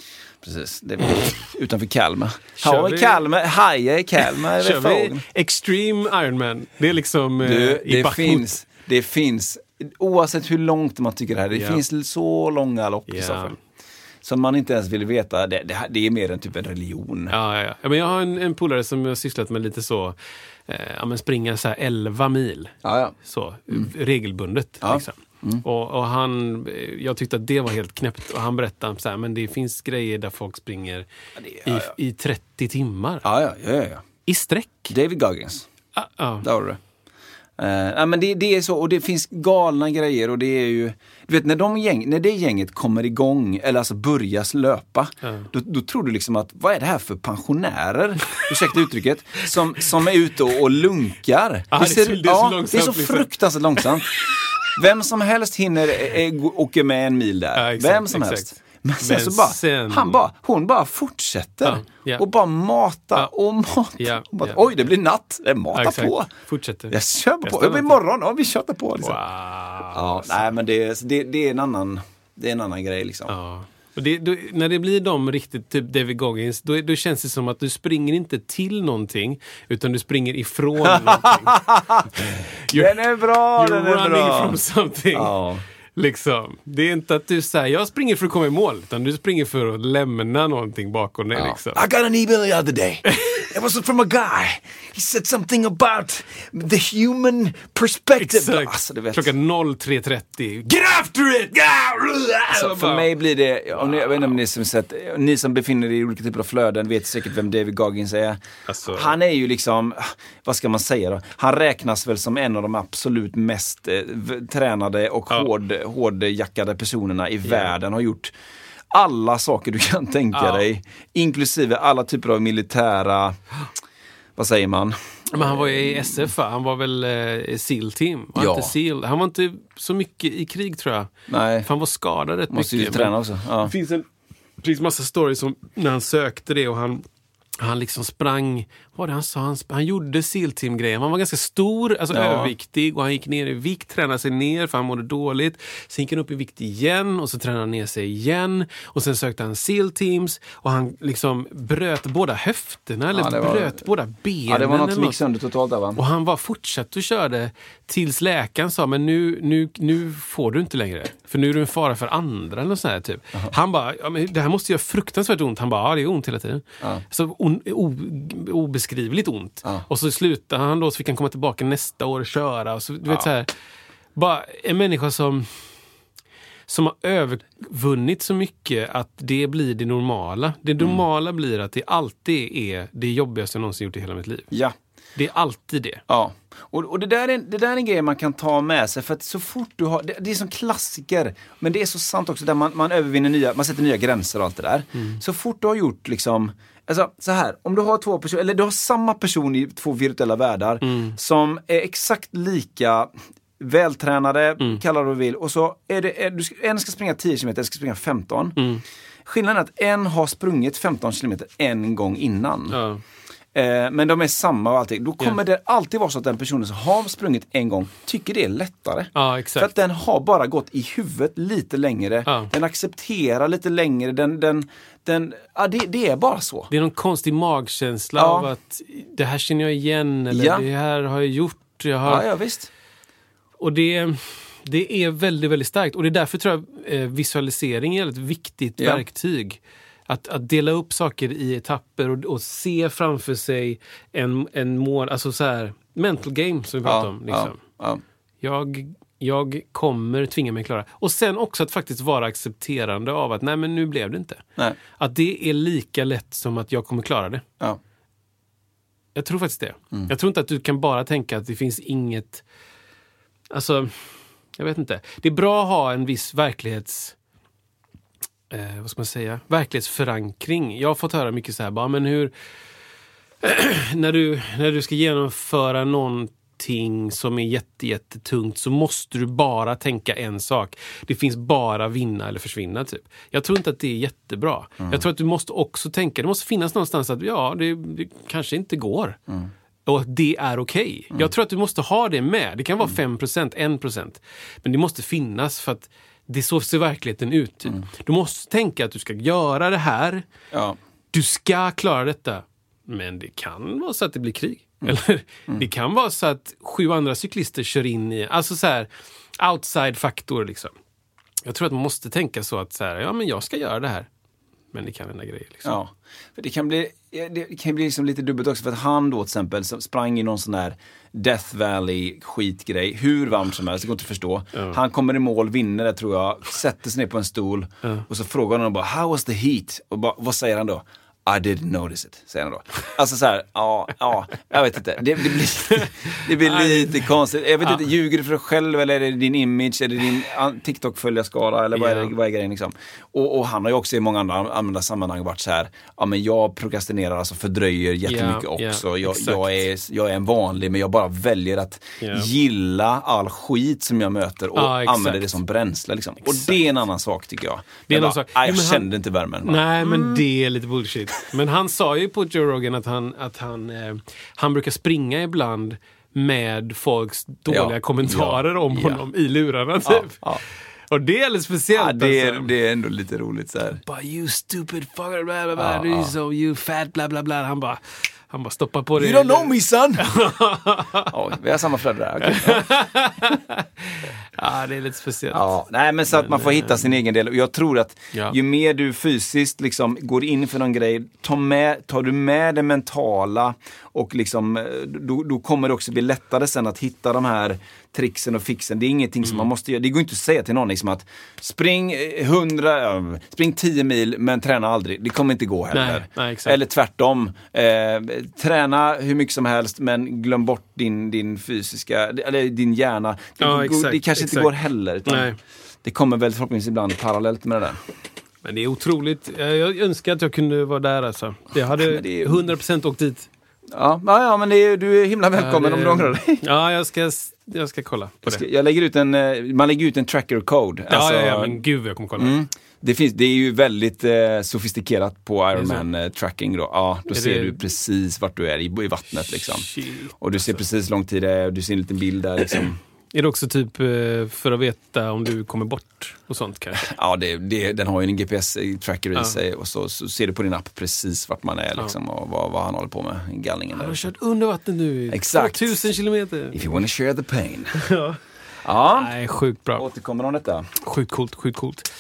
Precis. Det väl utanför Kalmar. Kör vi- Kalmar, hajar i Kalmar. Kör vi Extreme Ironman? Det är liksom eh, Du, i det finns, det finns, oavsett hur långt man tycker det här, det Ja. finns så långa lopp Ja. Kristoffer. Som man inte ens vill veta, det, det, det är mer än typ en religion. Ja, ja, ja. Men jag har en, en polare som har sysslat med lite så, eh, ja, men springa så här 11 mil. Ja, ja. Så, regelbundet. Ja. Liksom. Och, och han, eh, jag tyckte att det var helt knäppt. Och han berättade så här, men det finns grejer där folk springer det- i, i 30 timmar. Ja, ja, ja, ja, ja. I sträck. David Goggins, Ah, ah. där har du det. Uh, ja, men det, det är så, och det finns galna grejer och det är ju, du vet när, de gäng, när det gänget kommer igång, eller alltså börjar löpa, då, då tror du liksom att, vad är det här för pensionärer, ursäkta uttrycket, som, som är ute och, och lunkar. Visst det är så- det är ja, långsamt, det är så liksom. fruktansvärt långsamt. Vem som helst hinner eh, eh, åka med en mil där. Ja, exakt, Vem som exakt. helst. Men sen Men så bara, sen- han bara, hon bara fortsätter. Ja, ja. Och bara mata och mata. Ja, och mata. Oj, det blir natt. Det mata på. Fortsätter. Jag kör på. Jag blir imorgon. Ja, vi kör på. Liksom. Wow. Ja, nej, men det, det, det är en annan, det är en annan grej liksom. Det, då, när det blir de riktigt, typ David Goggins, då, då känns det som att du springer inte till någonting, utan du springer ifrån någonting. Den är bra, You're den är running bra. from something. Ja. Liksom. Det är inte att du säger jag springer för att komma i mål, utan du springer för att lämna någonting bakom dig. Liksom. I got an email the other day. It was from a guy. He said something about the human perspective. Exakt. Alltså, du vet. Klockan 03.30. Get after it! Alltså, för mig blir det, om ni, jag vet inte om ni som sett, ni som befinner er i olika typer av flöden vet säkert vem David Goggins är. Alltså- Han är ju liksom, vad ska man säga då? Han räknas väl som en av de absolut mest eh, tränade och Ja. hård, hårdjackade personerna i världen. Har gjort alla saker du kan tänka Ja. dig. Inklusive alla typer av militära, vad säger man? Men han var ju i SF, va? han var väl eh, SEAL-team? Var Ja. inte SEAL? Han var inte så mycket i krig tror jag. Nej. För han var skadad rätt Måste ju mycket. träna men- också. Ja. Det finns en det finns massa stories om när han sökte det och han, han liksom sprang, var det han sa? Han, han gjorde SEAL-team-grejen. Han var ganska stor, alltså Ja. överviktig och han gick ner i vikt, tränade sig ner för han mådde dåligt. Sen gick han upp i vikt igen och så tränade han ner sig igen. Och sen sökte han SEAL-teams och han liksom bröt båda höfterna eller Ja, var- bröt båda benen. ja, det var något som gick sönder totalt där va? och han var fortsatte och körde tills läkaren sa, men nu, nu, nu får du inte längre. För nu är du en fara för andra eller sånt här, typ. Han bara, ja, men det här måste göra fruktansvärt ont. Han bara, ja det är ont hela tiden. Så on, o, obeskrivligt ont. Och så slutade han då, så fick han komma tillbaka nästa år och köra. Och så, du vet, så här, bara en människa som som har övervunnit så mycket att det blir det normala. Det normala blir att det alltid är det jobbigaste jag någonsin gjort i hela mitt liv. Ja. Det är alltid det. Ja, och, och det, där är, det där är en grej man kan ta med sig för att så fort du har, det, det är som klassiker, men det är så sant också där man, man övervinner nya, man sätter nya gränser och allt det där. Så fort du har gjort liksom Alltså så här, om du har två personer, eller du har samma person i två virtuella världar som är exakt lika vältränade, kalla det vad du vill, och så är det, är, ska, en ska springa 10 km, en ska springa 15. Skillnaden är att en har sprungit 15 km en gång innan. Ja. Eh, men de är samma och allting. Då kommer Ja. det alltid vara så att den personen som har sprungit en gång tycker det är lättare. Exakt. För att den har bara gått i huvudet lite längre. Ja. Den accepterar lite längre. Den, den, den, ja, det, det är bara så. Det är någon konstig magkänsla av att det här känner jag igen eller Ja. det här har jag gjort. Jag har... Ja, ja visst. Och det, det är väldigt, väldigt starkt. Och det är därför tror jag eh, visualisering är ett viktigt Ja. verktyg. Att, att dela upp saker i etapper och, och se framför sig en, en mål, alltså så här, mental game som vi pratar Ja, om. Liksom. ja, ja. Jag, jag kommer tvinga mig klara. Och sen också att faktiskt vara accepterande av att nej men nu blev det inte. Nej. Att det är lika lätt som att jag kommer klara det. Ja. Jag tror faktiskt det. Jag tror inte att du kan bara tänka att det finns inget... Alltså, jag vet inte. Det är bra att ha en viss verklighets... Eh, vad ska man säga? Verklighetsförankring. Jag har fått höra mycket så här, bara, men hur... när, du, när du ska genomföra någonting som är jätte, jättetungt så måste du bara tänka en sak. Det finns bara vinna eller försvinna. Typ. Jag tror inte att det är jättebra. Jag tror att du måste också tänka, det måste finnas någonstans att ja, det, det kanske inte går. Och att det är okej. Jag tror att du måste ha det med. Det kan vara 5% 1% Men det måste finnas för att det så ser verkligheten ut. Typ. Du måste tänka att du ska göra det här. Ja. Du ska klara detta. Men det kan vara så att det blir krig. Eller det kan vara så att sju andra cyklister kör in i... Alltså så här, outside-faktor liksom. Jag tror att man måste tänka så att så här, ja men jag ska göra det här. Men det kan hända grejer. Liksom. Ja, för det kan bli, det kan bli liksom lite dubbelt också för att han då till exempel sprang i någon sån där Death Valley skitgrej, hur varmt som helst, det går inte att förstå. Han kommer i mål, vinner det tror jag, sätter sig ner på en stol och så frågar han bara How was the heat? Och bara, vad säger han då? I didn't notice it, säger han då. Alltså så här, ja, ja, jag vet inte. Det, det blir, det blir lite konstigt. Jag vet inte, ljuger du för dig själv eller är det din image, är det din TikTok-följarskara eller vad är, det, vad är grejen liksom? Och, och han har ju också i många andra, andra sammanhang varit så här, ja men jag prokrastinerar, alltså fördröjer jättemycket ja, också. jag, exakt. jag, är, jag är en vanlig, men jag bara väljer att Ja. gilla all skit som jag möter och exakt. använder det som bränsle. Liksom. Och det är en annan sak tycker jag. Det är jag en annan sak. "Nej, Jo, jag men han- kände inte värmen. va?" Nej, men det är lite bullshit. Men han sa ju på Joe Rogan att han, att han, eh, han brukar springa ibland med folks dåliga Ja, kommentarer ja, om ja. honom i lurarna. Typ. Och det är alldeles speciellt. Ja, det, är, alltså. det är ändå lite roligt så här. bara you stupid fucker, bla bla bla, Ja, ja. you fat, bla bla bla. Han bara, han bara stoppar på det. You don't know me son! ja, vi har samma föräldrar. okej. Ja, det är lite speciellt. Ja, nej men så att man får hitta sin egen del. Och jag tror att Ja. ju mer du fysiskt liksom går in för någon grej, ta med, tar du med det mentala och liksom, eh, då, då kommer det också bli lättare sen att hitta de här tricksen och fixen. Det är ingenting som Mm. man måste göra. Det går inte att säga till någon liksom att spring eh, 100, ja, spring 10 mil men träna aldrig. Det kommer inte gå heller. Nej, nej. Eller tvärtom. Eh, träna hur mycket som helst men glöm bort din, din fysiska, eller din hjärna. Det, Ja, går, exakt, det kanske inte exakt. går heller. Det kommer väl förhoppningsvis ibland parallellt med det där. Men det är otroligt. Jag- Jag önskar att jag kunde vara där alltså. Jag hade det är- 100% åkt dit. Ja, ja, men är, du är himla välkommen Ja, om det- du ångrar dig. Ja, jag ska, jag ska kolla på det. jag lägger ut en, eh, man lägger ut en tracker code. Ja, Alltså, ja, ja, men gud jag kommer kolla. mm, det, finns, det är ju väldigt eh, sofistikerat på? Ironman eh, tracking då. Ja, då Är ser det- du precis vart du är i, i vattnet liksom. Shit, Och du ser alltså. precis hur lång tid det är och du ser en liten bild där liksom. Är det också typ eh, för att veta om du kommer bort och sånt kanske? Ja, det, det, den har ju en GPS-tracker i Ja. sig och så, så ser du på din app precis vart man är liksom, och vad, vad han håller på med i gallringen. Han har kört under vattnet nu Exakt. 2000 kilometer. If you wanna share the pain. Ja. Ja, Nej, sjukt bra. återkommer om detta. Sjukt coolt, sjukt coolt.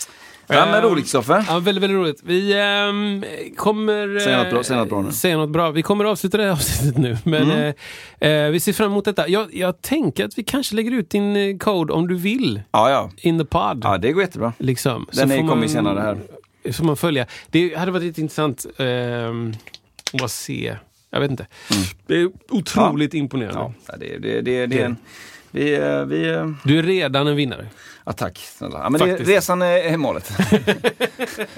Ja, men Ehm, roligt Stoffe. Ja, väldigt, väldigt roligt. Vi ehm, kommer... Säg något bra- eh, säg något bra nu. Säga något bra. Vi kommer avsluta det här avsnittet nu. Men Mm. eh, eh, vi ser fram emot detta. Jag, jag tänker att vi kanske lägger ut din eh, code om du vill. Ja, ja. In the pod. Ja, det går jättebra. Liksom. Den är- kommer man- senare här. Så man följa. Det hade varit lite intressant ehm, att bara se. Jag vet inte. Det är otroligt imponerande. Mm. Ja, det, det, det, det, det Vi, eh, vi, eh, Du är redan en vinnare. Ja, tack snälla. Ja, men det, resan är, målet.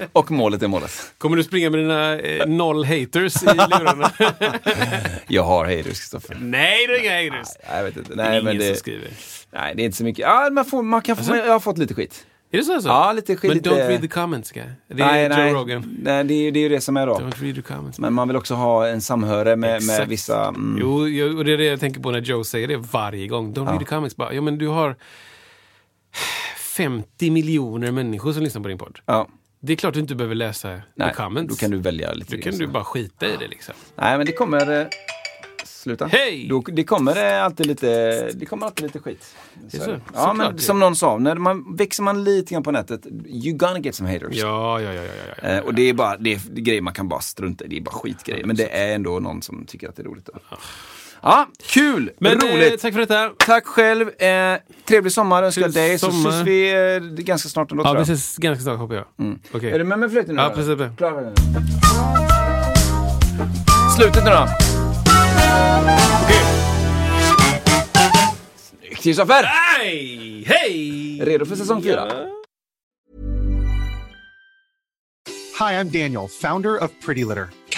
och målet är målet. Kommer du springa med dina eh, noll haters i lurarna? Jag har haters, Kristoffer. Nej, det är inga haters. Nej, jag vet inte. Det är Nej, men ingen som det, skriver. nej, det är inte så mycket. Ja, man får, man kan få, jag har fått lite skit. Är det så? Alltså? Ja, lite skit. Men lite... don't read the comments, guy. Det är nej, Joe nej, Rogan. nej det, är, det är ju det som är då. Don't read the comments. Men man vill också ha en samhöre med, med vissa... Mm, Jo, och det är det jag tänker på när Joe säger det varje gång. Don't read the comments. Bara, ja, men du har 50 miljoner människor som lyssnar på din podd. ja, Det är klart du inte behöver läsa nej, the comments. då kan du välja lite. Då kan du bara skita i det liksom. Nej, men det kommer... eh, Sluta. Hej! Då, det kommer eh, alltid lite, det kommer alltid lite skit. Det är Så så. Ja, men det. som någon sa, när man, växer man lite grann på nätet, you gonna get some haters. Ja, ja, ja. ja, ja, ja. Eh, och det är bara det är, det är grejer man kan bara strunta i, det är bara skitgrejer. Men det är ändå någon som tycker att det är roligt. Då. Ja, kul! Men roligt! eh, tack för detta. Tack själv. Eh, trevlig sommar önskar jag dig. Så sommar. ses vi eh, ganska snart ändå Ja, vi ses ganska snart hoppas jag. Okej. Är du med mig flöjten nu? Ja, precis. Klar? Slutet nu då. Snyggt Kristoffer! Hej! Hej! Redo för säsong fyra? Hi, I'm Daniel, founder of Pretty Litter.